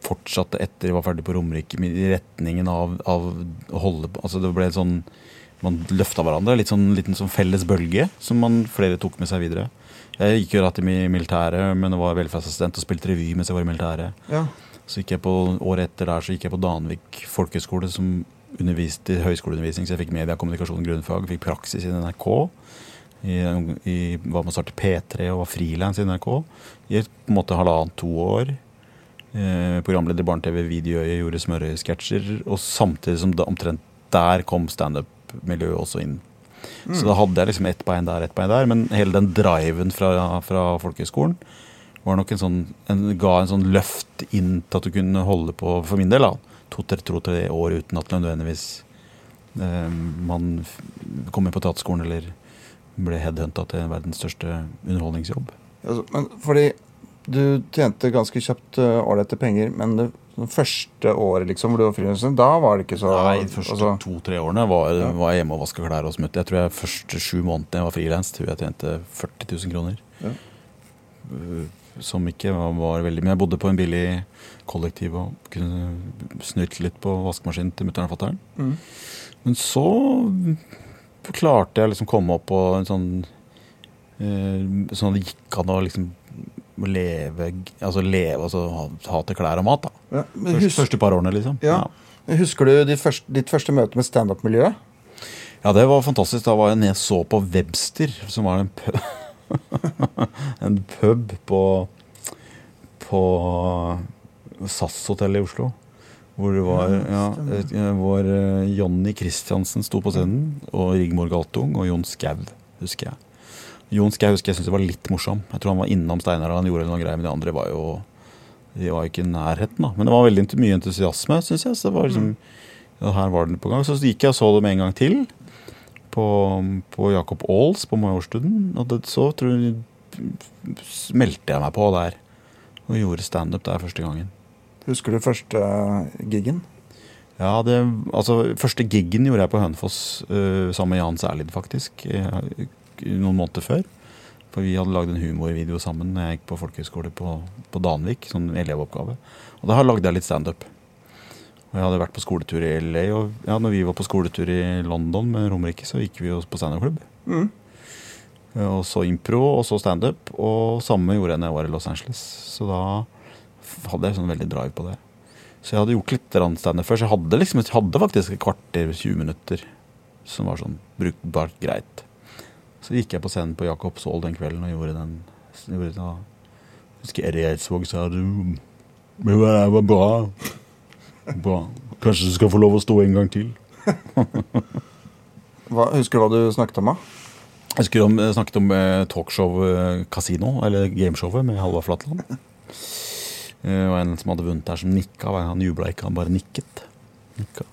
fortsatte etter de var ferdig på Romerike, i retningen av å holde på Altså det ble sånn Man løfta hverandre. Litt sånn liten sånn felles bølge som man flere tok med seg videre. Jeg gikk jo rett i militæret, men var velferdsassistent og spilte revy mens jeg var i militæret. Ja. Så gikk jeg på, Året etter der så gikk jeg på Danvik folkehøgskole, som underviste i høyskoleundervisning. Så jeg fikk media, kommunikasjon, grunnfag. Fikk praksis i NRK. I, i, var med å starte P3 og var frilans i NRK i på en måte halvannet, to år. Eh, programleder i Barne-TV, Videoøyet, gjorde smørøyesketsjer. Og samtidig som da, omtrent der kom standup-miljøet også inn. Så da hadde jeg liksom ett bein der, ett bein der. Men hele den driven fra, fra folkehøyskolen var nok en sånn, en, ga en sånn løft inn til at du kunne holde på, for min del, to-tre to, år uten at nødvendigvis eh, man kom inn på teaterskolen eller ble headhunta til verdens største underholdningsjobb. Altså, men fordi du tjente ganske kjapt eh, ålreite penger, men det, det første året liksom, hvor du var frilanser, da var det ikke så Nei, de første altså, to-tre årene var, var jeg hjemme og vaska klær og smutte. Jeg tror jeg første sju månedene jeg var frilans, tror jeg tjente 40 000 kroner. Ja. Uh, Som ikke var, var veldig Men jeg bodde på en billig kollektiv og kunne snyte litt på vaskemaskinen til mutter'n og fatter'n. Mm. Men så klarte jeg liksom komme opp på en sånn eh, Sånn at det gikk an å liksom leve Altså leve, altså ha, ha til klær og mat, da. Ja, men Første, par årene, liksom. Ja. Husker du ditt første, ditt første møte med standup-miljøet? Ja, det var fantastisk. Da var jeg nede og så på Webster, som var en pub, [laughs] en pub på, på SAS-hotellet i Oslo. Hvor det var ja, hvor eh, Jonny Christiansen sto på scenen, og Rigmor Galtung og Jon Skau, husker jeg. Jon Skau husker jeg syntes var litt morsom. Jeg tror han var innom Steinar og han gjorde noen greier, men de andre var jo de var ikke i nærheten. da. Men det var veldig mye entusiasme, syns jeg. Så det var liksom, ja, her var det på gang. Så gikk jeg og så dem en gang til på, på Jacob Aals på Majorstuen. Og det, så tror jeg meldte jeg meg på der. Og gjorde standup der første gangen. Husker du første eh, giggen? Ja, det, altså Første giggen gjorde jeg på Hønefoss uh, sammen med Jan Særlid, faktisk. noen måneder før. For vi hadde lagd en humorvideo sammen når jeg gikk på folkehøyskole på, på Danvik. Sånn elevoppgave. Og da lagde jeg litt standup. Og jeg hadde vært på skoletur i LA, og ja, når vi var på skoletur i London med Romerike, så gikk vi jo på standup-klubb. Mm. Og så impro, og så standup. Og samme gjorde jeg når jeg var i Los Angeles. Så da hadde jeg sånn veldig drive på det. Så jeg hadde gjort litt standup før, så jeg hadde, liksom, jeg hadde faktisk et kvarter, 20 minutter som var sånn brukbart greit. Så gikk jeg på scenen på Jakob Saal den kvelden og gjorde den. Gjorde den Husker Eddie Eidsvåg sa du Det var bra. Bra. Kanskje du skal få lov å stå en gang til. [laughs] Hva, husker du hva du snakket om? da? Jeg husker om, jeg snakket om eh, talkshow eh, Casino, eller gameshowet med Halvard Flatland. [laughs] Det var en som hadde vunnet der, som nikka. Han jubla ikke, han bare nikket. Nikka.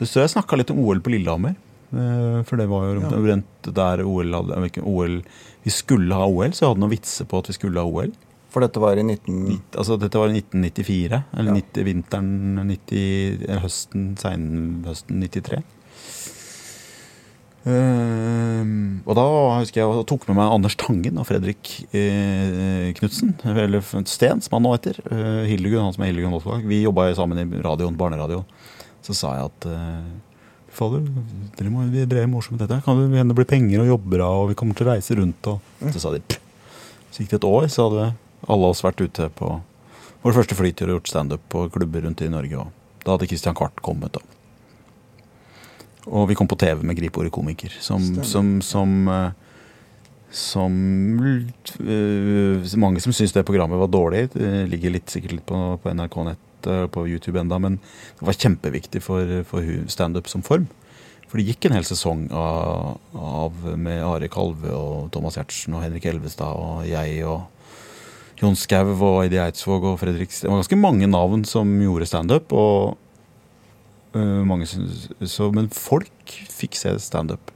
Så jeg snakka litt om OL på Lillehammer. Eh, For det var jo Ja. rent der OL hadde OL, Vi skulle ha OL, så jeg hadde noen vitser på at vi skulle ha OL. For dette var i 19... Altså Dette var i 1994. Eller Ja. 90, vinteren 90, høsten, seinhøsten 93. Uh, og da husker jeg jeg tok med meg Anders Tangen og Fredrik uh, Knutsen. Eller Sten, som han nå heter. Uh, Hildegunn, han som er Hildegunn Wolfgang. Vi jobba sammen i radioen, barneradio. Så sa jeg at uh, Fader, dere må vi drev morsomt med dette. Kan det hende det blir penger og jobber av, og vi kommer til å reise rundt. Og så sa de pff. Så gikk det et år, så hadde alle oss vært ute på vår første flytur og gjort standup på klubber rundt i Norge. Og da hadde Christian Kvart kommet. da. Og vi kom på TV med Gripeordet komiker, som, som, som, eh, som eh, Mange som syns det programmet var dårlig. Det ligger litt, sikkert litt på, på NRK Nett eh, på YouTube enda, men det var kjempeviktig for, for standup som form. For det gikk en hel sesong av, av med Are Kalve og Thomas Giertsen og Henrik Elvestad og jeg og Jon Skau og Eidi Eidsvåg og Fredrik Det var ganske mange navn som gjorde standup. Øh, så, Men folk fikk se standup.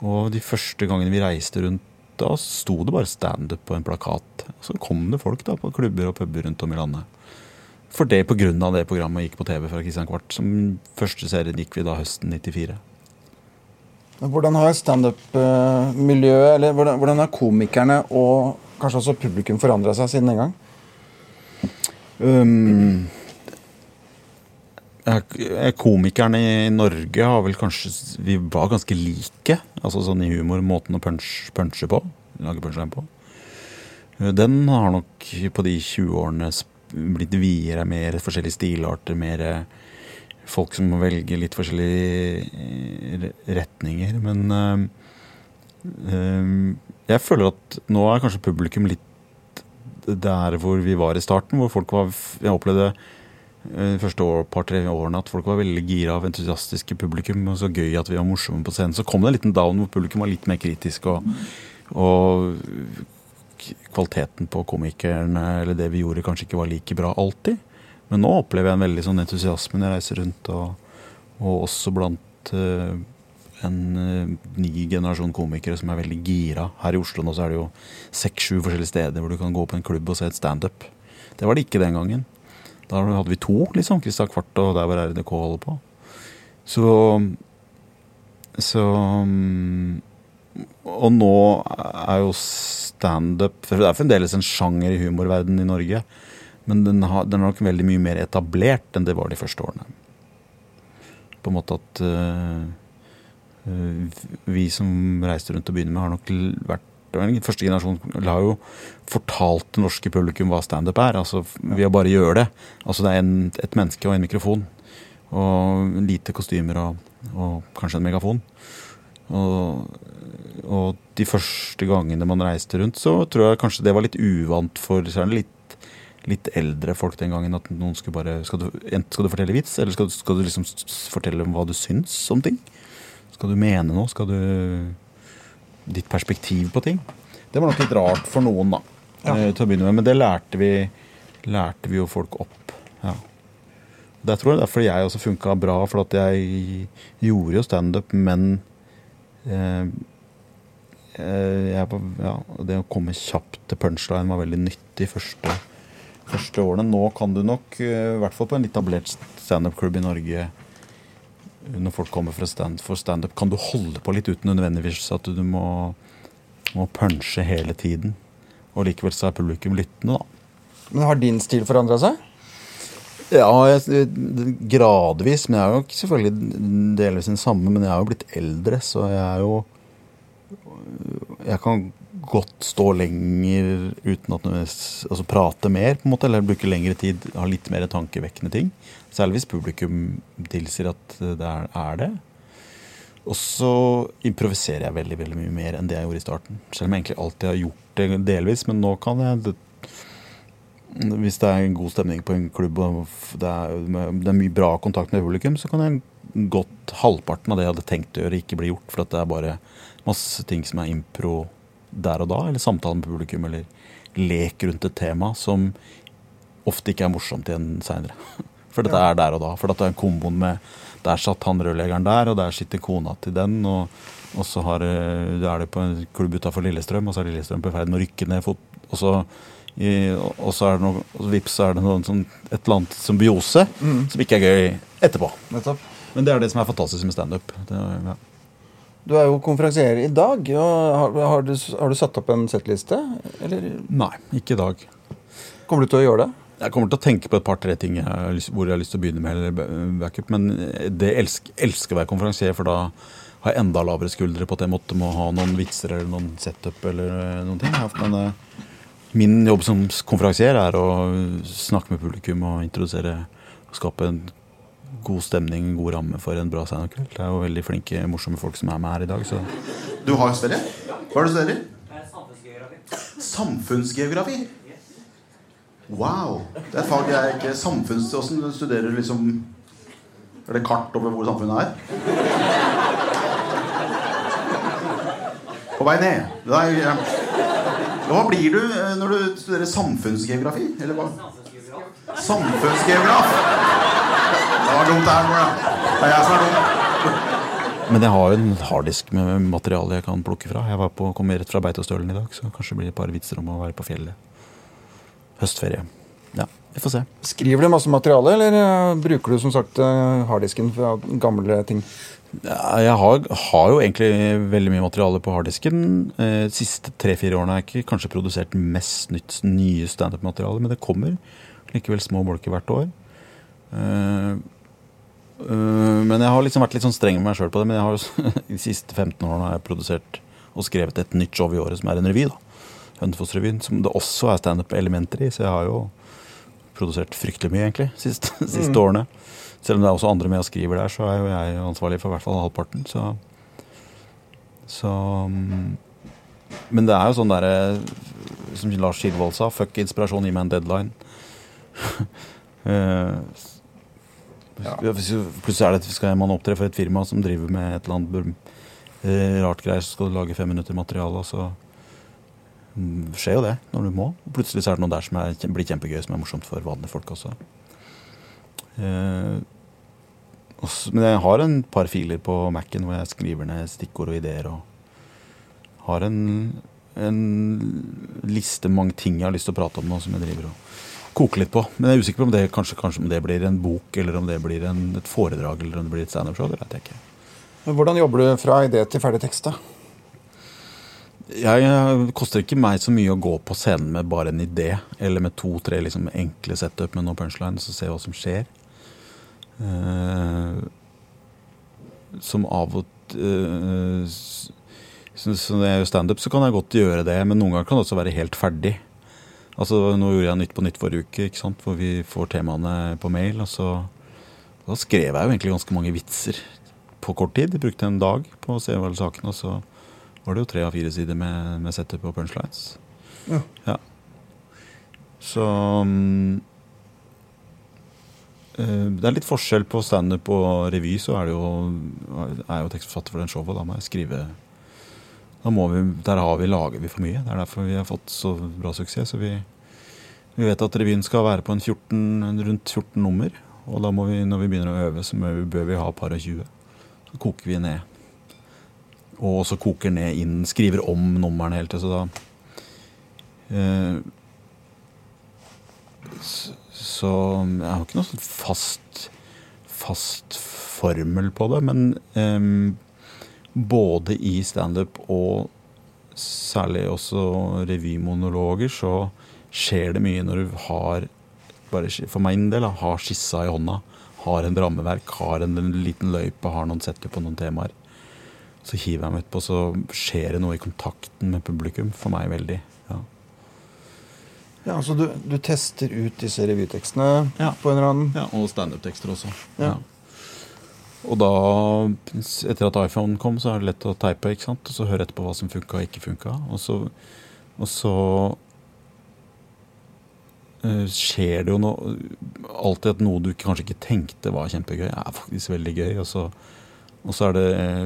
Og de første gangene vi reiste rundt, da sto det bare standup på en plakat. Så kom det folk da på klubber og puber rundt om i landet. For det av det programmet gikk på TV fra Christian Kvart. Som første serien gikk vi da høsten 94. Hvordan har standup-miljøet, eller hvordan, hvordan har komikerne og kanskje også publikum forandra seg siden den gang? Um, komikerne i Norge har vel kanskje Vi var ganske like. Altså sånn i humor, måten å punch, punche på. Lage punchline på. Uh, Den har nok på de 20 årene blitt videre. Mer forskjellige stilarter. Mer eh, folk som må velge litt forskjellige eh, retninger. Men um, jeg føler at nå er kanskje publikum litt der hvor vi var i starten, hvor folk var Jeg opplevde eh, de første år, par-tre årene at folk var veldig gira av entusiastiske publikum. Og så gøy at vi var morsomme på scenen. Så kom det en liten down hvor publikum var litt mer kritisk. Og, og kvaliteten på komikerne eller det vi gjorde, kanskje ikke var like bra alltid. Men nå opplever jeg en veldig sånn entusiasme når jeg reiser rundt, og, og også blant uh, en uh, ny generasjon komikere som er veldig gira. Her i Oslo nå så er det jo seks-sju forskjellige steder hvor du kan gå på en klubb og se et standup. Det var det ikke den gangen. Da hadde vi to, liksom. Kristian Kvart og der hvor RDK holder på. Så Så mm, Og nå er jo standup For det er fremdeles en sjanger i humorverdenen i Norge. Men den, har, den er nok veldig mye mer etablert enn det var de første årene. På en måte at uh, vi som reiste rundt og begynner med, har nok vært Første generasjon har jo fortalt det norske publikum hva standup er. altså Ved å bare gjøre det. Altså Det er en, et menneske og en mikrofon. Og lite kostymer og, og kanskje en megafon. Og, og de første gangene man reiste rundt, så tror jeg kanskje det var litt uvant for særlig litt, litt eldre folk den gangen. At noen skulle bare Skal du, skal du fortelle vits, eller skal du, skal du liksom fortelle om hva du syns om ting? Skal du mene noe? Skal du Ditt perspektiv på ting? Det var nok litt rart for noen, da. Ja. eh, Til å begynne med. Men det lærte vi, lærte vi jo folk opp. Ja. Det tror jeg derfor jeg også funka bra, for at jeg gjorde jo standup, men eh, eh, jeg, ja, det å komme kjapt til punchline var veldig nyttig første, første årene. Nå kan du nok, eh, i hvert fall på en etablert standup-klubb i Norge, når folk kommer fra stand, for standup, kan du holde på litt uten nødvendigvis at du må, må punche hele tiden. Og likevel så er publikum lyttende, da. Men har din stil forandra seg? Ja, jeg, gradvis. Men jeg er jo ikke selvfølgelig delvis den samme, men jeg er jo blitt eldre, så jeg er jo Jeg kan godt stå lenger uten at Altså prate mer, på en måte, eller bruke lengre tid, ha litt mer tankevekkende ting. Særlig hvis publikum tilsier at det er, det. Og så improviserer jeg veldig veldig mye mer enn det jeg gjorde i starten. Selv om jeg egentlig alltid har gjort det delvis, men nå kan jeg Hvis det er en god stemning på en klubb og det er, det er mye bra kontakt med publikum, så kan jeg godt halvparten av det jeg hadde tenkt å gjøre, ikke bli gjort. For det er bare masse ting som er impro der og da, eller samtale med publikum, eller lek rundt et tema som ofte ikke er morsomt igjen seinere. [laughs] For dette er der og da. For dette er komboen med Der satt han rørleggeren der, og der sitter kona til den. Og, og så har, eh, er det på en klubb utafor Lillestrøm, og så er Lillestrøm på ferd med å rykke ned fot. Og så, og så er det noe, vips er det noe, sånn, et eller annet symbiose som ikke er gøy etterpå. Nettopp. Men det er det som er fantastisk med standup. Ja. Du er jo konferansier i dag. Og har, har, du, har du satt opp en settliste? Eller Nei, ikke i dag. kommer du til å gjøre det? Jeg kommer til å tenke på et par-tre ting jeg har hvor jeg har lyst til å begynne med. eller backup, Men det elsker, elsker å være konferansier, for da har jeg enda lavere skuldre på at jeg måtte må ha noen vitser eller noen setup eller eh, noen ting. Men eh, min jobb som konferansier er å snakke med publikum og introdusere og skape en god stemning, en god ramme for en bra standup-kveld. Det er jo veldig flinke, morsomme folk som er med her i dag. Så Du har jo studier? Hva er det du studerer? Samfunnsgeografi. Samfunnsgeografi? Wow. Det er et fag jeg ikke Samfunns... Åssen studerer du liksom Er det kart over hvor samfunnet er? På vei ned. Det er jeg, hva blir du eh, når du studerer samfunnsgeografi? Eller hva? Samfunnsgeograf. Det var dumt det her, Mola. Det er jeg som er dum. Men jeg har jo en harddisk med materiale jeg kan plukke fra. Jeg på, kom rett fra Beitostølen i dag, så kanskje det blir et par vitser om å være på fjellet. Høstferie. Ja, vi får se. Skriver du masse materiale, eller eh, bruker du som sagt eh, harddisken fra gamle ting? Jeg har, har jo egentlig veldig mye materiale på harddisken. Eh, De siste tre-fire årene har jeg ikke kanskje produsert mest nytt, nye standup-materiale, men det kommer likevel små bolker hvert år. Eh, eh, men jeg har liksom vært litt sånn streng med meg sjøl på det. Men jeg har jo [laughs] de siste 15 årene har jeg produsert og skrevet et nytt show i året som er en revy. da Hønefoss-revyen, som det også er standup-elementer i. Så jeg har jo produsert fryktelig mye, egentlig, [laughs] siste, siste årene. Selv om det er også andre med og skriver der, så er jo jeg ansvarlig for i hvert fall halvparten. Så, så mm, Men det er jo sånn derre Som Lars Skilvold sa, fuck inspirasjon, gi meg en deadline. uh, [laughs] ja. Plutselig er det, skal man opptre for et firma som driver med et eller annet eh, rart greier, så skal du lage fem minutter materiale, og så mm, skjer jo det når du må. Plutselig så er det noe der som er, blir kjempegøy, som er morsomt for vanlige folk også. Eh, også men jeg har en par filer på Mac-en hvor jeg skriver ned stikkord og ideer. Og har en, en liste mange ting jeg har lyst til å prate om nå, som jeg driver og koker litt på. Men jeg er usikker på om det kanskje, kanskje om det blir en bok, eller om det blir en, et foredrag, eller om det blir et standup-show. Det vet jeg ikke. Hvordan jobber du fra idé til ferdig tekst? da? Jeg, det koster ikke meg så mye å gå på scenen med bare en idé, eller med to-tre liksom, enkle setup med noen punchlines, og se hva som skjer. Uh, som av og til så når jeg gjør standup, så kan jeg godt gjøre det, men noen ganger kan det også være helt ferdig. Altså, Nå gjorde jeg Nytt på nytt forrige uke, ikke sant? hvor vi får temaene på mail. og så Da skrev jeg jo egentlig ganske mange vitser på kort tid. Jeg brukte en dag på å se alle sakene, og så var det jo tre av fire sider med, med setup og punchlines. Ja. Så mm, eh, Det er litt forskjell på standup og revy, så er det jo er jo tekstforfatter for den showet. Da må jeg skrive da må vi, Der har vi, lager vi for mye. Det er derfor vi har fått så bra suksess. Så vi, vi vet at revyen skal være på en 14, rundt 14 nummer. Og da må vi, når vi begynner å øve, så bør vi ha par og 20. Så koker vi ned. Og også koker ned inn, skriver om numrene hele tiden. Så da eh, så, så jeg har ikke noe sånn fast, fast formel på det, men um, både i standup og særlig også revymonologer, så skjer det mye når du har bare, For min del har skissa i hånda, har en rammeverk, har en, en liten løype, har noen setter på noen temaer. Så hiver jeg meg utpå, så skjer det noe i kontakten med publikum for meg veldig. Ja. Ja, Så du, du tester ut disse revytekstene Ja. på en eller annen Ja, og standup-tekster også. Ja. Og da, etter at iPhone kom, så er det lett å teipe, ikke sant? og så høre etterpå hva som funka og ikke funka. Og så, og så eh, skjer det jo noe Alltid at noe du kanskje ikke tenkte var kjempegøy, er faktisk veldig gøy. Og så, og så er det eh,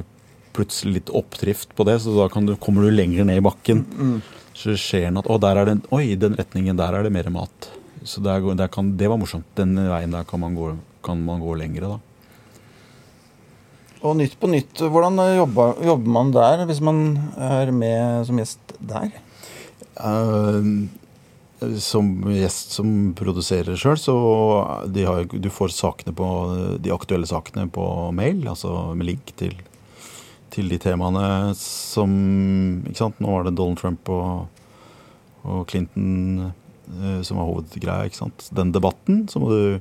plutselig litt oppdrift på det, så da kan du, kommer du lenger ned i bakken. Så skjer noe at Å, der er det, oi, i den retningen der er det mer mat. Så der, der kan, det var morsomt. Den veien der kan man gå, kan man gå lengre, da. Og Nytt på Nytt, hvordan jobber, jobber man der hvis man er med som gjest der? Uh, som gjest som produserer sjøl, så de har, du får sakene på, de aktuelle sakene på mail, altså med link til, til de temaene som Ikke sant, nå var det Donald Trump og, og Clinton eh, som var hovedgreia, ikke sant. Den debatten, så må du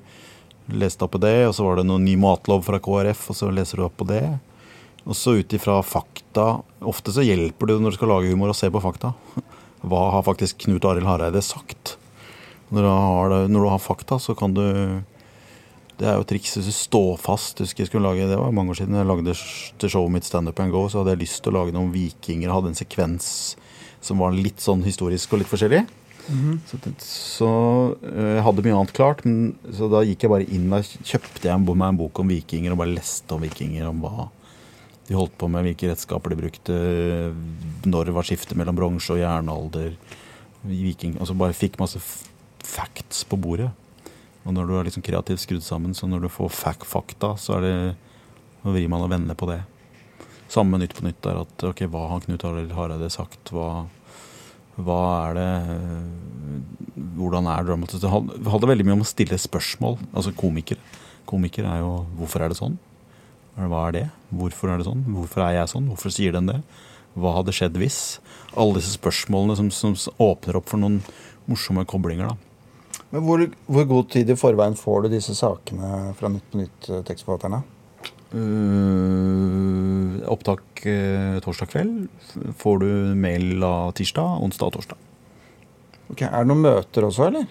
lese deg opp på det, og så var det noen ny matlov fra KrF, og så leser du opp på det. Og så ut ifra fakta Ofte så hjelper det når du skal lage humor, å se på fakta. [laughs] Hva har faktisk Knut Arild Hareide sagt? Når du har, når du har fakta, så kan du Det er jo et triks hvis du fast. Husker jeg skulle lage, Det var mange år siden jeg lagde til showet mitt Stand Up and Go, så hadde jeg lyst til å lage noen vikinger. Hadde en sekvens som var litt sånn historisk og litt forskjellig. Så, det- så øh, jeg hadde mye annet klart, men, så da gikk jeg bare inn og kjøpte jeg meg en bok om vikinger og bare leste om vikinger. Om hva de holdt på med, hvilke redskaper de brukte, når det var skifte mellom bronse og jernalder. Viking, altså bare fikk masse facts på bordet. Og når du er liksom kreativt skrudd sammen, så når du får fakta, så er det Nå vrir man og vender på det. Samme Nytt på Nytt er at ok, hva har Knut Arild Hareide sagt? Hva, hva er det Hvordan er dramatisk? Det handler veldig mye om å stille spørsmål. Altså komikere. Komikere er jo Hvorfor er det sånn? Hva er det? Hvorfor er det sånn? Hvorfor er jeg sånn? Hvorfor sier den det? Hva hadde skjedd hvis? Alle disse spørsmålene som, som åpner opp for noen morsomme koblinger. da. Men hvor, hvor god tid i forveien får du disse sakene fra Nytt på Nytt-tekstforfatterne? Uh, opptak uh, torsdag kveld. Får du mail av tirsdag, onsdag og torsdag. Ok, Er det noen møter også, eller?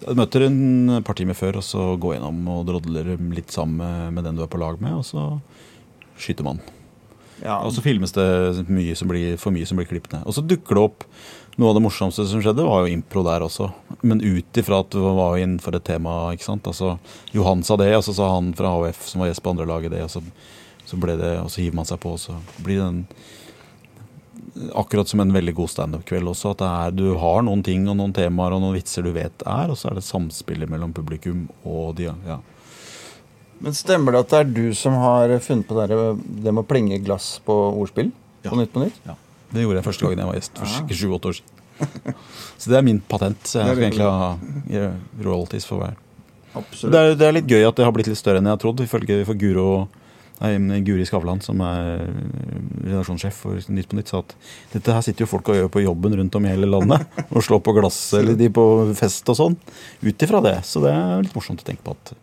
Jeg møter en par timer før, og så går gjennom og drodler litt sammen med- den du er på lag med, og så skyter man. Ja, Og så filmes det mye som blir, for mye som blir klippet ned. Og så dukker det opp Noe av det morsomste som skjedde, var jo impro der også. Men ut ifra at det var innenfor et tema. ikke sant? Altså, Johan sa det, og så sa han fra AUF som var gjest på andre laget det, og så, så ble det, og så hiver man seg på, og så blir det en Akkurat som en veldig god standup-kveld også. At det er, du har noen ting og noen temaer og noen vitser du vet er, og så er det samspillet mellom publikum og de ja. Men Stemmer det at det er du som har funnet på det, det med å plenge glass på ordspill? Ja. På Nytt på Nytt? Ja, Det gjorde jeg første gangen jeg var gjest for sju-åtte år siden. Så det er min patent. Så jeg skal egentlig ha royalties for hver. Det er, det er litt gøy at det har blitt litt større enn jeg har trodd, ifølge for Guro Nei, Guri Skavlan, som er redaksjonssjef for Nytt på Nytt, sa at dette her sitter jo folk og gjør på jobben rundt om i hele landet. [laughs] Og slår på glass eller de på fest og sånn. Ut ifra det. Så det er litt morsomt å tenke på at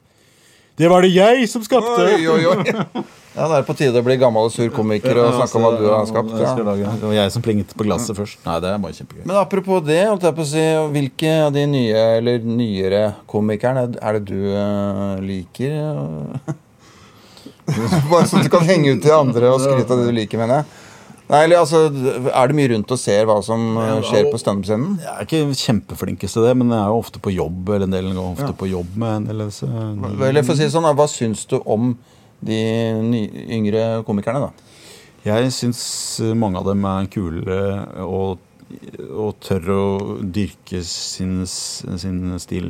Det var det jeg som skapte! Oi, oi, oi. [laughs] Ja, Det er på tide å bli gammel og sur komiker og snakke om hva du har skapt. Ja. Det var jeg som plinget på glasset først. Nei, det er bare kjempegøy. Men apropos det, holdt jeg på å si, hvilke av de nye eller nyere komikerne er det du eh, liker? [laughs] Bare så du kan henge ut til andre og skryte av det du liker, mener jeg. Nei, eller altså, Er det mye rundt og ser hva som eh, skjer på standup-scenen? Jeg er ikke kjempeflinkest til det, men jeg er jo ofte på jobb. Eller en del ganger ofte på jobb med en del Eller for å si sånn, Hva syns du om de yngre komikerne? da? Jeg syns mange av dem er kule og, og tør å dyrke sin, sin, stil,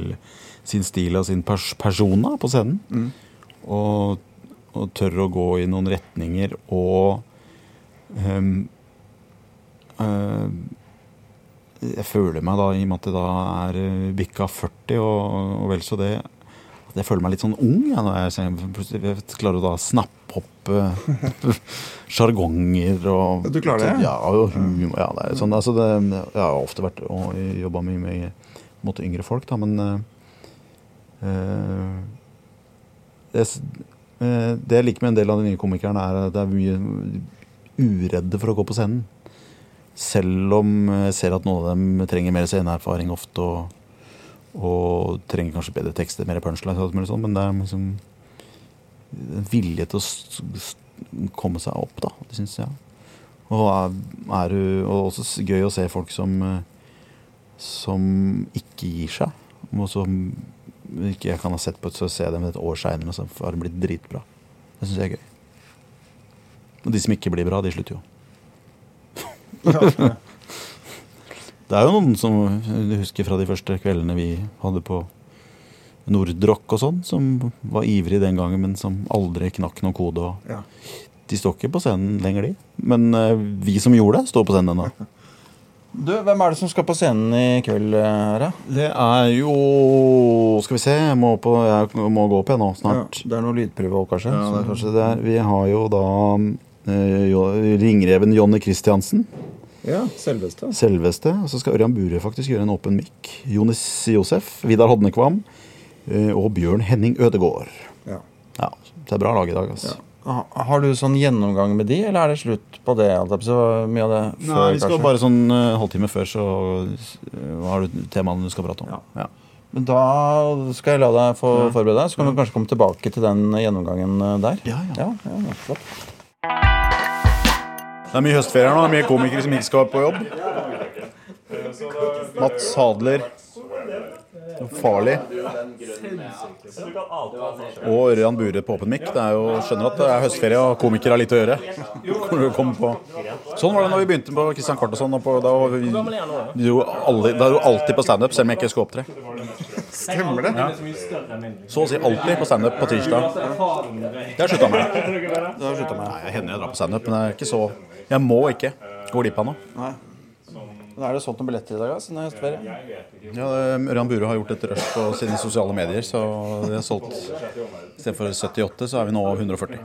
sin stil og sin pers persona på scenen. Og, og tør å gå i noen retninger og ehm, uh, Jeg føler meg da, i og med at det da er eh, bikka 40 og, og vel så det jeg føler meg litt sånn ung ja, når jeg, jeg, jeg klarer å da snappe opp eh, [laughs] sjargonger og Du klarer det? Ja, og humor. Ja, det er sånn, altså det, jeg har ofte vært og jobba mye med måte, yngre folk, da, men eh, det, det jeg liker med en del av de nye komikerne, er at det er mye uredde for å gå på scenen. Selv om jeg ser at noen av dem trenger mer sceneerfaring ofte og, og trenger kanskje bedre tekster, mer punchlines, og sånt, men det er liksom en vilje til å komme seg opp, da. Det syns jeg. Og, er, er, og også gøy å se folk som som ikke gir seg. Og som ikke jeg kan ha sett på så ser jeg dem et år seinere, så har det blitt dritbra. Det syns jeg er gøy. Og de som ikke blir bra, de slutter jo. [laughs] det er jo noen som du husker fra de første kveldene vi hadde på Nordrock og sånn, som var ivrig den gangen, men som aldri knakk noen kode. Og Ja. De står ikke på scenen lenger, de. Men eh, vi som gjorde det, står på scenen ennå. [laughs] Du, Hvem er det som skal på scenen i kveld? her. Det er jo Skal vi se, jeg må, på, jeg må gå opp igjen nå snart. Ja, det er noe lydprøve òg, kanskje? Ja, det er kanskje det er. Vi har jo da eh, ringreven Jonny Christiansen. Ja, selveste. Selveste. Og så skal Ørjan Bure faktisk gjøre en åpen mic. Jonis Josef, Vidar Hodnekvam eh, og Bjørn Henning Ødegård. Ja. Ja, det er bra lag i dag. Altså. Ja. Har du sånn gjennomgang med de, eller er det slutt på det? Så mye av det før, Nei, vi skal kanskje? bare sånn uh, halvtime før, så eh, har du temaene du skal prate om. Ja. Ja. Men da skal jeg la deg få forberede deg, så kan du kanskje komme tilbake til den gjennomgangen eh, der. Ja, ja. ja, ja. Det er mye høstferie her nå. Det er mye komikere som ikke skal på jobb. Mats Hadler. Farlig. Og Ørjan Bure på åpen mic. Det er jo, skjønner at det er høstferie og komikere har litt å gjøre. Kommer du å komme på. Sånn var det når vi begynte på Christian. Og på, da var vi, jo aldri, da er du alltid på standup, selv om jeg ikke skulle opptre. Stemmer det? Så å si alltid på standup på tirsdag. Det har jeg slutta med. Det har slutta med. Nei, jeg hender jeg drar på standup, men det er ikke så Jeg må ikke gå glipp av noe. Nei. Men er det solgt noen billetter i dag, da, siden det er høstferie? Ja, Ørjan Bure har gjort et rush på sine sosiale medier, så vi har solgt Istedenfor 78, så er vi nå 140.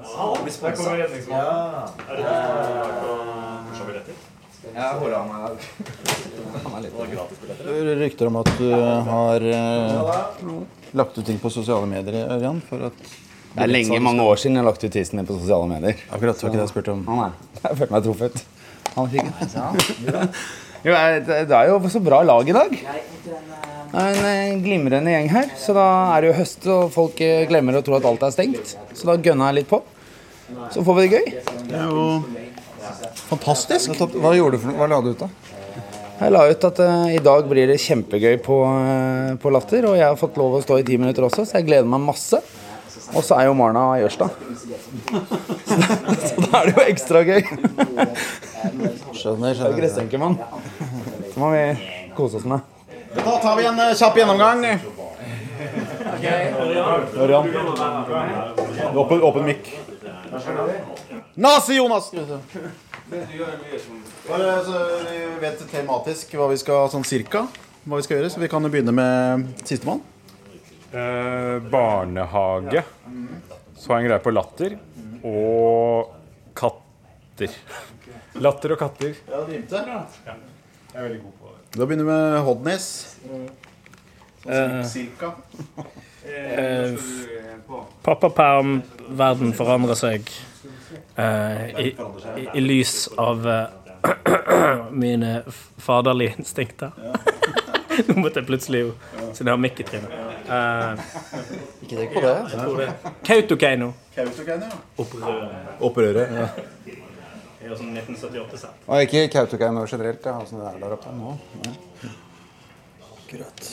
Rykter om at du har eh, lagt ut ting på sosiale medier, Ørjan, for at Det er lenge, mange år siden jeg har lagt ut tissen min på sosiale medier. Akkurat, det var ikke det jeg spurte om. Ah, [laughs] nei, jeg følte meg truffet. Han fikk den. [laughs] Jo, det er jo så bra lag i dag. Det er en eh, glimrende gjeng her. Så da er det jo høst, og folk eh, glemmer å tro at alt er stengt. Så da gønna jeg litt på. Så får vi det gøy. Det er jo fantastisk. Hva gjorde du for noe? Hva la du ut, da? Jeg la ut at uh, i dag blir det kjempegøy på, uh, på Latter, og jeg har fått lov å stå i ti minutter også, så jeg gleder meg masse. Og så er jo Marna Jørstad. Så, så da er det jo ekstra gøy. Skjønner, skjønner. Gressenkemann. Det må vi kose oss med. Da tar vi en eh, kjapp gjennomgang. Ørjan. Åpen, åpen mikk. Nazi-Jonas! Bare så vi vet tematisk hva vi skal sånn cirka hva vi skal gjøre, så vi kan jo begynne med sistemann. Eh, barnehage. Så har jeg en greie på latter. Og katter. Latter og katter. Ja, det rimte. Jeg er veldig god på det. Da begynner vi med Hodnis. Sånn cirka. Pappaperm, verden forandrer seg eh, i, i, i lys av eh, [clears throat] mine faderlige instinkter. [laughs] Nå måtte jeg plutselig jo Siden det har mikk i trynet. Eh, Ikke tenk på det. jeg tror det Kautokeino. Kautokeino, ja. Opprøret. Opprøret. Ja. Det er jo sånn 1978 selv. Og ikke Kautokeino generelt. Ja, sånn det er der oppe nå. Akkurat.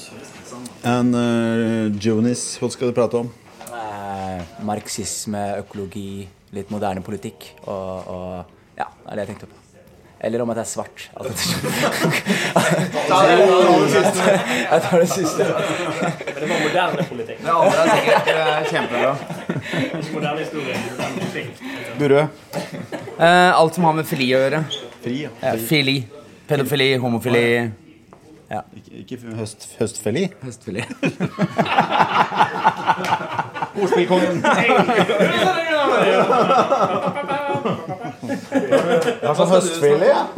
En uh, Jonis, hva skal du prate om? Eh, marxisme, økologi, litt moderne politikk. Og, og ja, det er det jeg tenkte på. Eller om at jeg er svart. Altså, jeg tar det siste. Men det var moderne politikk. Det andre er sikkert eh, kjempebra. Moderne historie. Burøe. Eh, alt som har med fili å gjøre. Fri, ja. Eh, fili. Pedofili, homofili. Ikke, ikke høst, høstfeli. Høstfili. Ordspillkongen. [laughs] Ja, sånn høstfeli, ja. [laughs]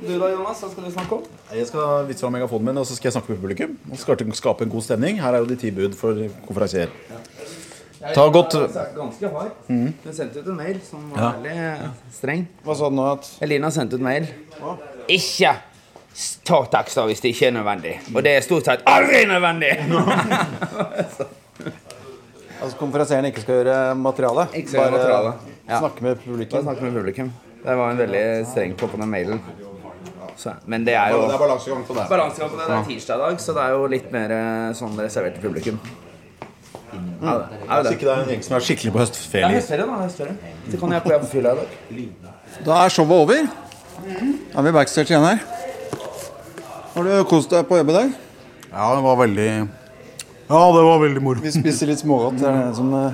Du da, Jonas? Hva skal du snakke om? Jeg skal vise fram megafonen min, og så skal jeg snakke med publikum. Og så skal jeg skape en god stemning. Her er jo de ti bud for konferansier. Ta gått Ganske hard. Hun sendte ut en mail som var Ja. veldig streng. Hva sa du nå? At Elina sendte ut mail. Ikke ta takster hvis det ikke er nødvendig. Og det er stort sett aldri nødvendig! [laughs] altså, konferansieren ikke skal gjøre materiale? Ikke skal gjøre materiale. Ja. snakke med Bare publikum? snakke med publikum. Det var en veldig streng på på den mailen. Så, men det er jo Det er balansegang på det. Balansegang på det. Det er tirsdag i dag, så det er jo litt mer eh, sånn reservert til publikum. Ja, det er det. ikke det er en gjeng som er skikkelig på Det Ja, høstferie. høstferie, da. Høstferie. Så kan jeg på fylla i dag. Da er showet over. Da er vi backstage igjen her. Har du kost deg på jobb i dag? Ja, det var veldig Ja, det var veldig moro. Vi spiser litt smågodt. Det er det som, eh,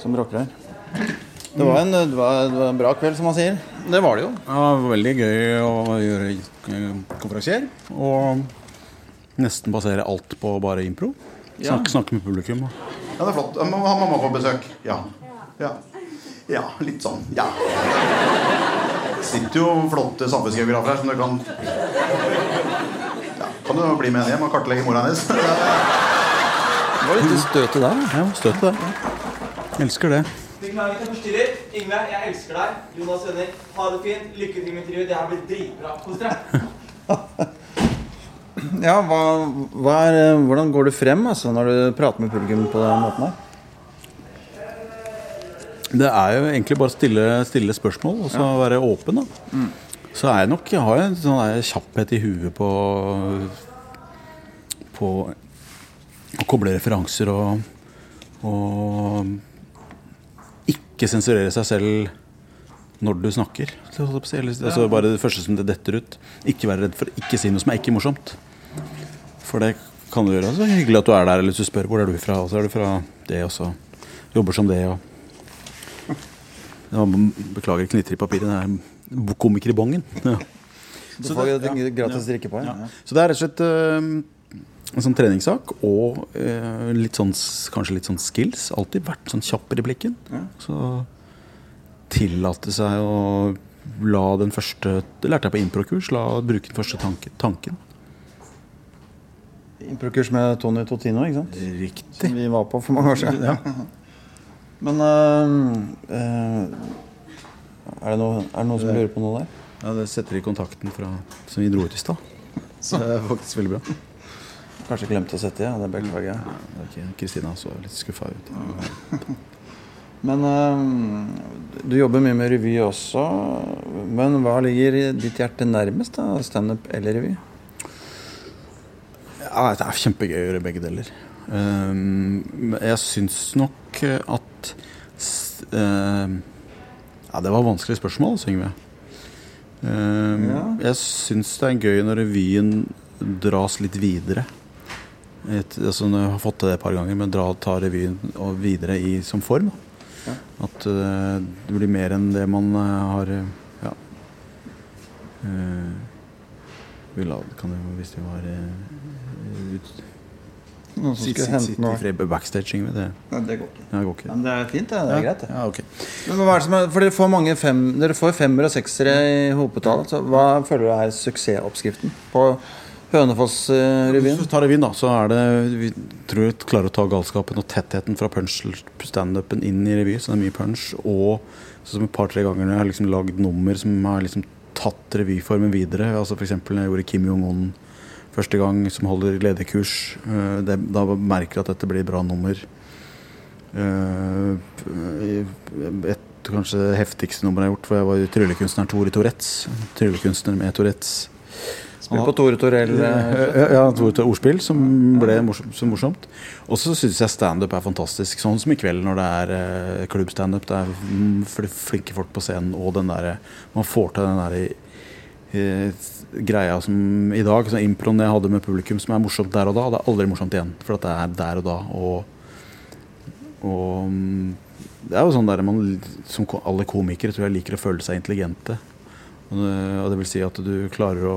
som rocker her. Det var, en, det, var, det var en bra kveld, som man sier. Det var det jo. Ja, det var veldig gøy å gjøre eh, konferansier. Og nesten basere alt på bare impro. Snakke, snakke med publikum. Ja, det er flott. Må ha mamma på besøk. Ja. Ja, ja litt sånn. Ja. Det sitter jo flotte samfunnsgeografer her som du kan ja, Kan du bli med hjem og kartlegge mora hennes? Det var litt støt i deg. Ja, støtt det. Elsker det. At jeg forstyrrer. Yngve, jeg elsker deg. Jonas Venner, ha det fint. Lykke til med intervjuet. Det her blir dritbra. Kos dere. [laughs] Ja, hva, hva er, eh, hvordan går du frem altså, når du prater med publikum på den måten her? Det er jo egentlig bare å stille, stille spørsmål og så være åpen. da Så er jeg nok Jeg har en sånn der kjapphet i huet på På å koble referanser og, og ikke sensurere seg selv når du snakker. Altså bare det første som det detter ut. Ikke være redd for å ikke si noe som er ikke morsomt. For det kan du gjøre. Så hyggelig at du er der, eller hvis du spør hvor er du fra, og så er du fra det, og så jobber som det. og ja, beklager, knitter i papiret. Det er komiker i bongen. Ja. Du får gratis drikke på her. Så det er rett og slett en sånn treningssak og eh, litt sånn, kanskje litt sånn skills. Alltid vært sånn kjapp i replikken. Så tillate seg å la den første Det lærte jeg på improkurs. La bruke den første tanke, tanken. Improkurs med Tony Totino, ikke sant? Riktig. Som vi var på for mange år siden. [laughs] Men øh, øh, er, det noe, er det noen som lurer på noe der? Ja, det setter i kontakten fra, som vi dro ut i stad. Så det er faktisk veldig bra. Kanskje glemte å sette i, ja. Det beklager jeg. Kristina så litt skuffa ut. [laughs] Men øh, du jobber mye med revy også. Men hva ligger ditt hjerte nærmest? da? Standup eller revy? Ja, det er kjempegøy å gjøre begge deler. Um, jeg syns nok at um, Ja, det var vanskelige spørsmål, Yngve. Um, Ja. Jeg syns det er gøy når revyen dras litt videre. Et, altså, jeg har fått til det et par ganger, men dra, ta revyen og videre i, som form. Da. At uh, det blir mer enn det man uh, har uh, Ja. La, kan jo, hvis det var ut, Noen som skulle hente sitte noe? i fred backstaging med det. Nei, det går ikke. Ja, det går ikke. Ja, men det er fint, det. Det er greit, det. Ja, okay. Men hva er det som er, for dere får mange fem, dere får femmer og seksere i hopetall. Så hva føler du er suksessoppskriften på Hønefoss-revyen? Hvis du tar revyen, da, så er det Vi tror vi klarer å ta galskapen og tettheten fra punch-standupen inn i revy. Så det er mye punch. Og så som et par-tre ganger når jeg har liksom lagd nummer som har liksom tatt revyformen videre. Altså F.eks. når jeg gjorde Kim Jong-un første gang, som holder lederkurs. eh, da merker jeg at dette blir bra nummer. Eh, Et kanskje heftigste nummeret jeg har gjort, for jeg var jo tryllekunstneren Tore Tourettes. Tryllekunstner med Tourettes. Spill på Tore Torell. eh, Ja, ja, to ordspill som ble morsomt, morsomt. Og så syns jeg standup er fantastisk. Sånn som i kveld når det er eh, klubbstandup. Det er mm, flinke folk på scenen, og den derre Man får til den derre eh, greia som i dag, sånn improen jeg hadde med publikum, som er morsomt der og da. Det er aldri morsomt igjen, for at det er der og da. Og, og mm, det er jo sånn der man Som alle komikere tror jeg liker å føle seg intelligente. Og det, og det vil si at du klarer å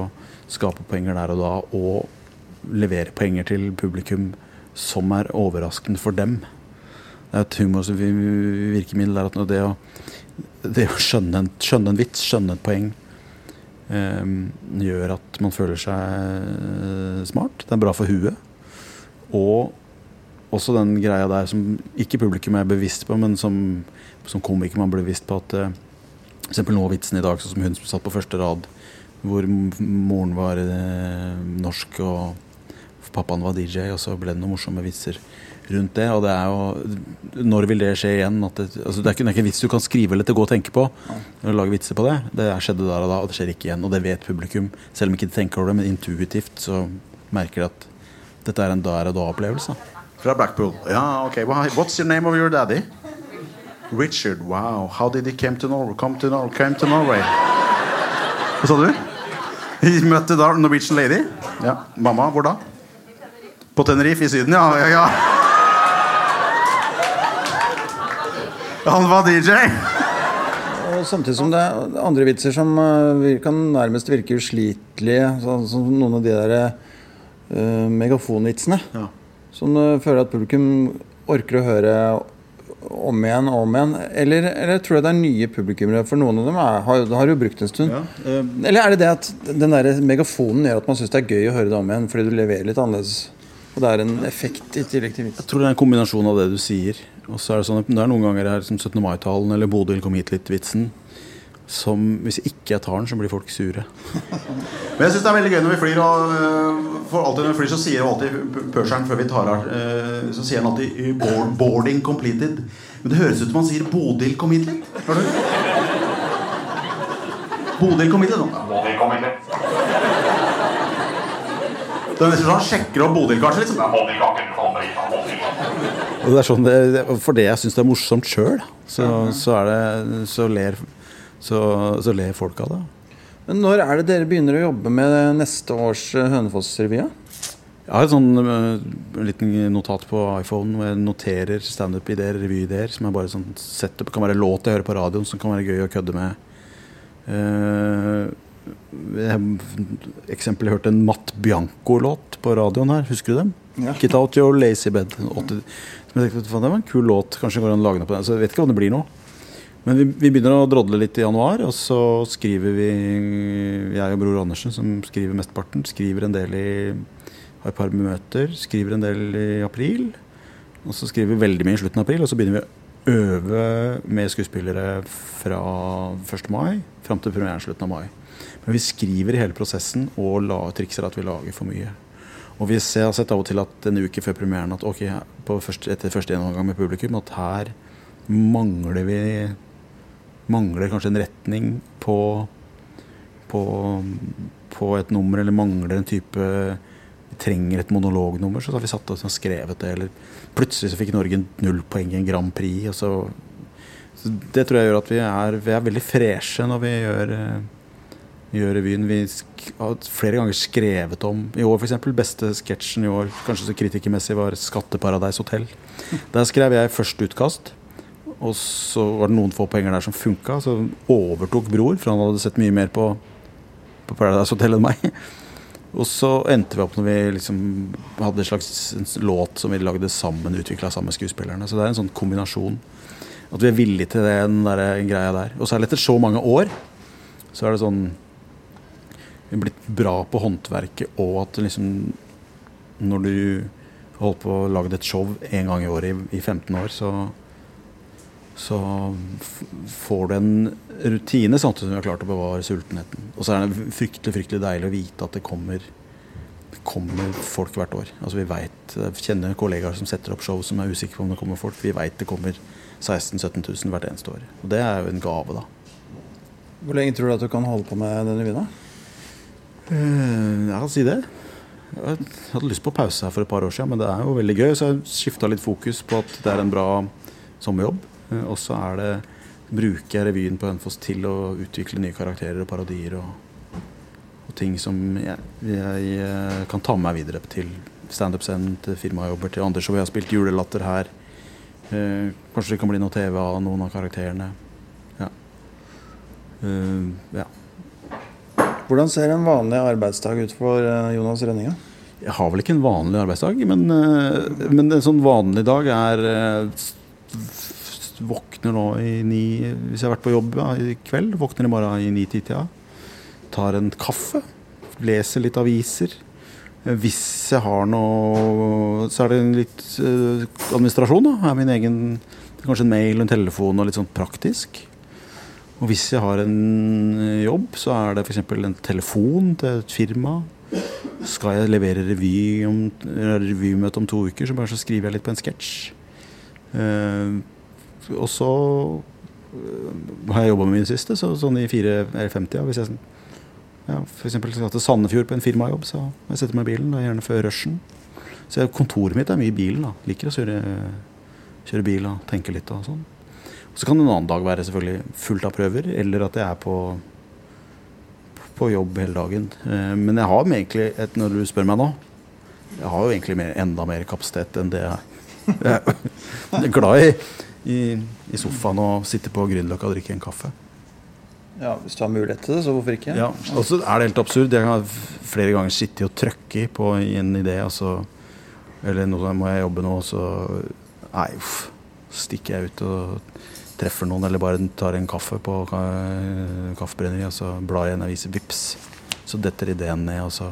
skape poenger der og da, og levere poenger til publikum som er overraskende for dem. Det er et humorvirkemiddel der at det å, det å skjønne, en, skjønne en vits, skjønne et poeng, eh, gjør at man føler seg smart. Det er bra for huet. Og også den greia der som ikke publikum er bevisst på, men som, som komiker man blir bevisst på at eh, eksempel nå vitsen i dag, sånn som hun som satt på første rad, hvor moren var eh, norsk og pappaen var DJ, og så ble det noen morsomme vitser rundt det. Og det er jo Når vil det skje igjen? Det, altså det, er ikke, det er ikke en vits du kan skrive eller til gå og tenke på. Når du lager vitser på det. Det skjedde der og da, og det skjer ikke igjen. Og det vet publikum. Selv om ikke de tenker over det, men intuitivt så merker de at dette er en der og da-opplevelse. Fra Blackpool. Ja, ok. Wha- What's your name of your daddy? Richard. Wow. How did he come to Norway? Come to Norway? Hva sa du? Vi møtte da Norwegian Lady. Ja. Mamma, hvor da? På Tenerife i Syden, ja. ja, ja. Han var DJ. Og samtidig som det er andre vitser som eh, kan nærmest virke uslitelige, sånn som noen av de der uh, megafonvitsene. Ja. Som du føler at publikum orker å høre om igjen og om igjen. Eller, eller tror jeg det er nye publikummere? For noen av dem er, har, har jo brukt en stund. Ja, eh, Eller er det det at den der megafonen gjør at man syns det er gøy å høre det om igjen fordi du leverer litt annerledes? Og det er en effekt i tillegg til vits. Jeg tror det er en kombinasjon av det du sier. Og så er det sånn at det er noen ganger her som 17. mai-talen eller Bodil kom hit litt-vitsen. Som hvis ikke jeg tar den, så blir folk sure. Men jeg synes det er veldig gøy når vi flyr. Og, øh, for alltid når vi flyr, så sier jo alltid pørseren før vi tar av, øh, så sier han alltid 'boarding completed'. Men det høres ut som han sier 'Bodil kom hit litt'. Hører du? Bodil kom hit litt. nå. Det er nesten sånn han sjekker opp Bodil, kanskje. Liksom. Og det er sånn det, det- for det jeg syns er morsomt sjøl, så, så, er så, ler, så, så ler folk av det. Men når er det dere begynner å jobbe med neste års eh, Hønefoss-revy? Jeg har et sånn uh, liten notat på iPhone hvor jeg noterer standup-ideer, revyideer, som er bare sånn setup. Kan være låt jeg hører på radioen som kan være gøy å kødde med. Uh, jeg, eksempel, jeg hørte en Matt Bianco-låt på radioen her. Husker du dem? Ja. Get Out Your Lazy Bed. 80. Som jeg tenkte, det var en kul låt. Kanskje går an å lage noe på den. Så jeg vet ikke om det blir noe. Men vi, vi begynner å drodle litt i januar, og så skriver vi Jeg og bror Andersen, som skriver mesteparten, skriver en del i Har et par møter. Skriver en del i april. Og så skriver vi veldig mye i slutten av april, og så begynner vi å øve med skuespillere fra 1. mai fram til premieren slutten av mai. Men vi skriver i hele prosessen og la, trikser at vi lager for mye. Og vi har sett av og til at en uke før premieren at ok, første, etter første gjennomgang med publikum at her mangler vi Mangler kanskje en retning på, på, på et nummer, eller mangler en type Vi trenger et monolognummer, så har vi satt oss og skrevet det. Eller plutselig så fikk Norge null poeng i en Grand Prix. Og så, så det tror jeg gjør at vi er, vi er veldig freshe når vi gjør eh, gjør revyen. Vi har flere ganger skrevet om I år, f.eks. Beste sketsjen i år, kanskje så kritikermessig, var 'Skatteparadis hotell'. Der skrev jeg første utkast. Og så var det noen få poenger der som funka. Så overtok Bror, for han hadde sett mye mer på, på Paradise Hotel enn meg. Og så endte vi opp når vi liksom hadde en slags låt som vi lagde sammen, utvikla sammen med skuespillerne. Så det er en sånn kombinasjon. At vi er villige til den der greia der. Og særlig etter så mange år, så er det sånn Vi er blitt bra på håndverket, og at liksom Når du holdt på å lage et show én gang i året i, i 15 år, så så får du en rutine samtidig som vi har klart å bevare sultenheten. Og så er det fryktelig fryktelig deilig å vite at det kommer, kommer folk hvert år. Altså vi vet, Jeg kjenner kollegaer som setter opp show som er usikre på om det kommer folk. Vi veit det kommer 16 000-17 000 hvert eneste år. Og det er jo en gave, da. Hvor lenge tror du at du kan holde på med denne vina? Eh, Jeg kan si det. Jeg hadde lyst på pause her for et par år siden, men det er jo veldig gøy. Så jeg skifta litt fokus på at det er en bra sommerjobb. Eh, Og så er det bruker jeg revyen på Hønefoss til å utvikle nye karakterer og parodier og, og ting som jeg, jeg eh, kan ta med meg videre til standup-scenen, til firmajobber, til andre show. Jeg har spilt Julelatter her. Eh, Kanskje det kan bli noe TV av noen av karakterene. Ja. Uh, ja. Hvordan ser en vanlig arbeidsdag ut for Jonas Rønninga? Jeg har vel ikke en vanlig arbeidsdag, men, men en sånn vanlig dag er Våkner nå i ni Hvis jeg har vært på jobb ja, i kveld, våkner i morgen i ni-ti-tida. Tar en kaffe. Leser litt aviser. Hvis jeg har noe Så er det litt eh, administrasjon, da. Er min egen Kanskje en mail og en telefon og litt sånn praktisk. Og hvis jeg har en eh, jobb, så er det f.eks. en telefon til et firma. Skal jeg levere revy om, revymøte om to uker, så bare så skriver jeg litt på en sketsj. Eh, og så eh, har jeg jobba med min siste, så sånn i 4-50-a. Hvis jeg sånn- ja, eksempel skal til Sandefjord på en firmajobb, så må jeg setter meg i bilen, da, gjerne før rushen. Så jeg, kontoret mitt er mye i bilen. da. Liker å kjøre, kjøre bil og tenke litt og sånn. Så kan en annen dag være selvfølgelig fullt av prøver, eller at jeg er på, på jobb hele dagen. Eh, Men jeg har egentlig, et, når du spør meg nå, jeg har jo egentlig mer, enda mer kapasitet enn det jeg Jeg er [laughs] glad i, i, i sofaen og sitte på Grünerløkka og drikke en kaffe. Ja, Hvis du har mulighet til det, så hvorfor ikke? Ja, og så er det helt absurd. Jeg har flere ganger sittet og trøkket på en idé, og så Eller nå må jeg jobbe nå, så Nei, uff. Stikker jeg ut og treffer noen, eller bare tar en kaffe på kaffebrenneriet, kaffebrenneri, og så blar jeg i en avis. Vips. Så detter ideen ned, og så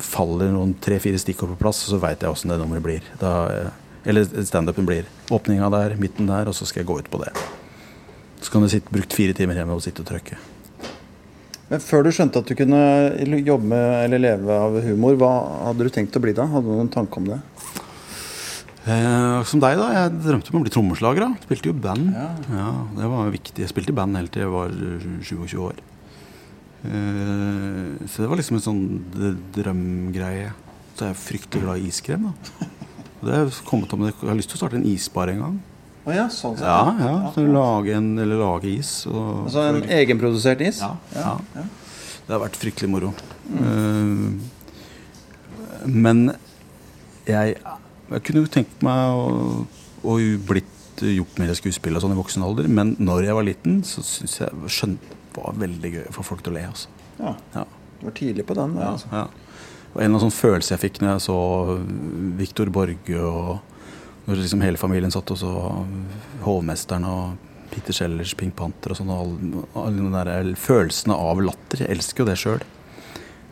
faller noen tre-fire stikkord på plass, og så veit jeg åssen det nummeret blir. Da, eller standupen blir. Åpninga der, midten der, og så skal jeg gå ut på det. Så kan du sitte, brukt fire timer hjemme og sitte og trykke. Men Før du skjønte at du kunne jobbe med eller leve av humor, hva hadde du tenkt å bli da? Hadde du noen tanke om det? Eh, som deg, da. Jeg drømte om å bli trommeslager. da. Spilte jo band. Ja. Det var viktig. Jeg spilte i band helt til jeg var eh, 27 år. Eh, så det var liksom en sånn drømgreie. Så er jeg fryktelig glad i iskrem. da. [laughs] Det er kommet om, jeg har lyst til å starte en isbar en gang. Oh ja, sånn sett. Ja, ja, så lage en, eller lage is. Og, Altså en egenprodusert is? Ja, ja. Det har vært fryktelig moro. Eh, men jeg, jeg kunne jo tenkt meg å, å blitt gjort mer skuespill og sånn i voksen alder, men når jeg var liten, så syns jeg skjønte det var veldig gøy å få folk til å le. Altså. Ja. Ja. Du var tidlig på den. Ja, Altså. ja. Og en eller annen sånn følelse jeg fikk når jeg så Viktor Borge og når liksom hele familien satt og så Hovmesteren og Peter Schellers Pink Panther og sånn. og alle den der følelsene av latter. Jeg elsker jo det sjøl.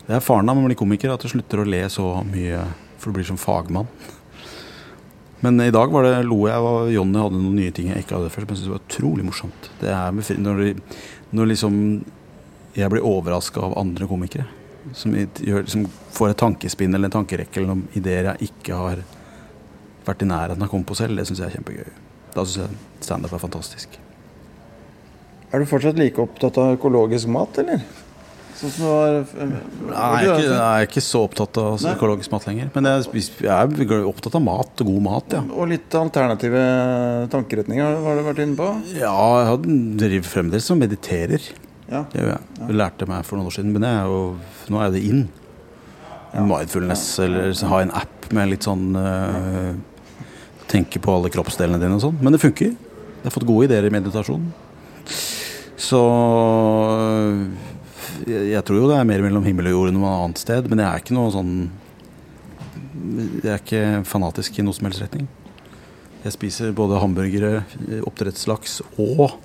Det er faren av å bli komiker, at du slutter å le så mye for du blir som fagmann. Men i dag var det, lo jeg og Jonny hadde noen nye ting jeg ikke hadde først, Men jeg synes det var utrolig morsomt. Det er når, når liksom jeg blir overraska av andre komikere. Som, som får et tankespinn eller en tankerekke eller noen ideer jeg ikke har vært i nærheten av å komme på selv. Det syns jeg er kjempegøy. Da syns jeg standup er fantastisk. Er du fortsatt like opptatt av økologisk mat, eller? Sånn som du var Nei, jeg er ikke, jeg er ikke så opptatt av Nei. økologisk mat lenger. Men jeg, jeg er opptatt av mat god mat, ja. Og litt alternative tankeretninger har du vært inne på? Ja, jeg har- driver fremdeles og mediterer. Ja. Det gjør jeg. Ja. lærte meg for noen år siden, men jeg, og nå er det in. Mindfulness, eller ha en app med litt sånn eh, Tenke på alle kroppsdelene dine og sånn. Men det funker. Jeg har fått gode ideer i meditasjon. Så jeg, jeg tror jo det er mer mellom himmel og jord enn noe annet sted, men jeg er ikke noe sånn Jeg er ikke fanatisk i noe som helst retning. Jeg spiser både hamburgere, oppdrettslaks og eh,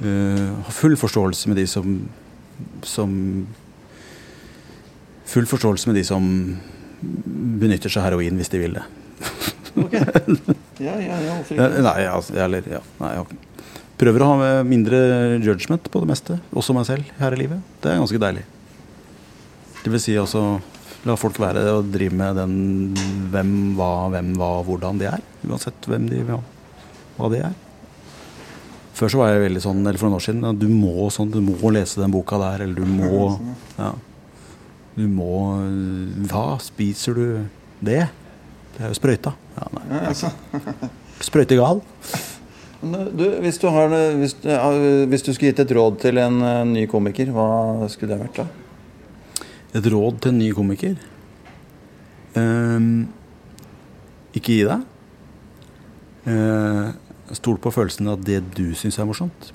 har full forståelse med de som som Full forståelse med de som benytter seg av heroin hvis de vil det. Ja, ja, ja, hvorfor [laughs] Eh, ikke? Nei, altså, eller, ja, nei, jeg prøver å ha mindre judgment på det meste, også meg selv, her i livet. Det er ganske deilig. Det vil si altså la folk være og drive med den hvem, hva, hvem, hva, hvordan de er. Uansett hvem de hva, hva de er. Før så var jeg veldig sånn, eller for noen år siden, ja, du må, sånn, du må lese den boka der, eller du må ja, Du må Hva? Spiser du det? Det er jo sprøyta. Ja, nei. Ja, altså. Sprøytegal. Du, hvis, du har, hvis, du- hvis du skulle gitt et råd til en eh, ny komiker, hva skulle det vært da? Et råd til en ny komiker? Um, ikke gi deg. Uh, stol på følelsen av det du syns er morsomt.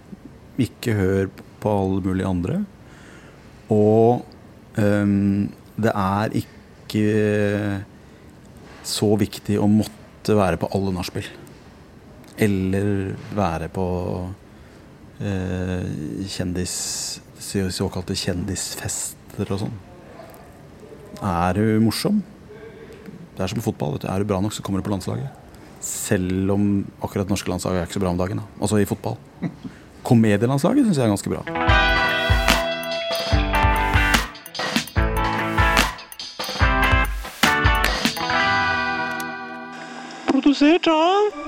Ikke hør på alle mulige andre. Og um, det er ikke så viktig å måtte være på alle nachspiel. Eller være på uh, kjendis, så- såkalte kjendisfester og sånn. Er du morsom? Det er som fotball. Er du bra nok, så kommer du på landslaget. Selv om akkurat norske landslaget er ikke så bra om dagen. Da. Altså i fotball. Komedielandslaget syns jeg er ganske bra. Produsert av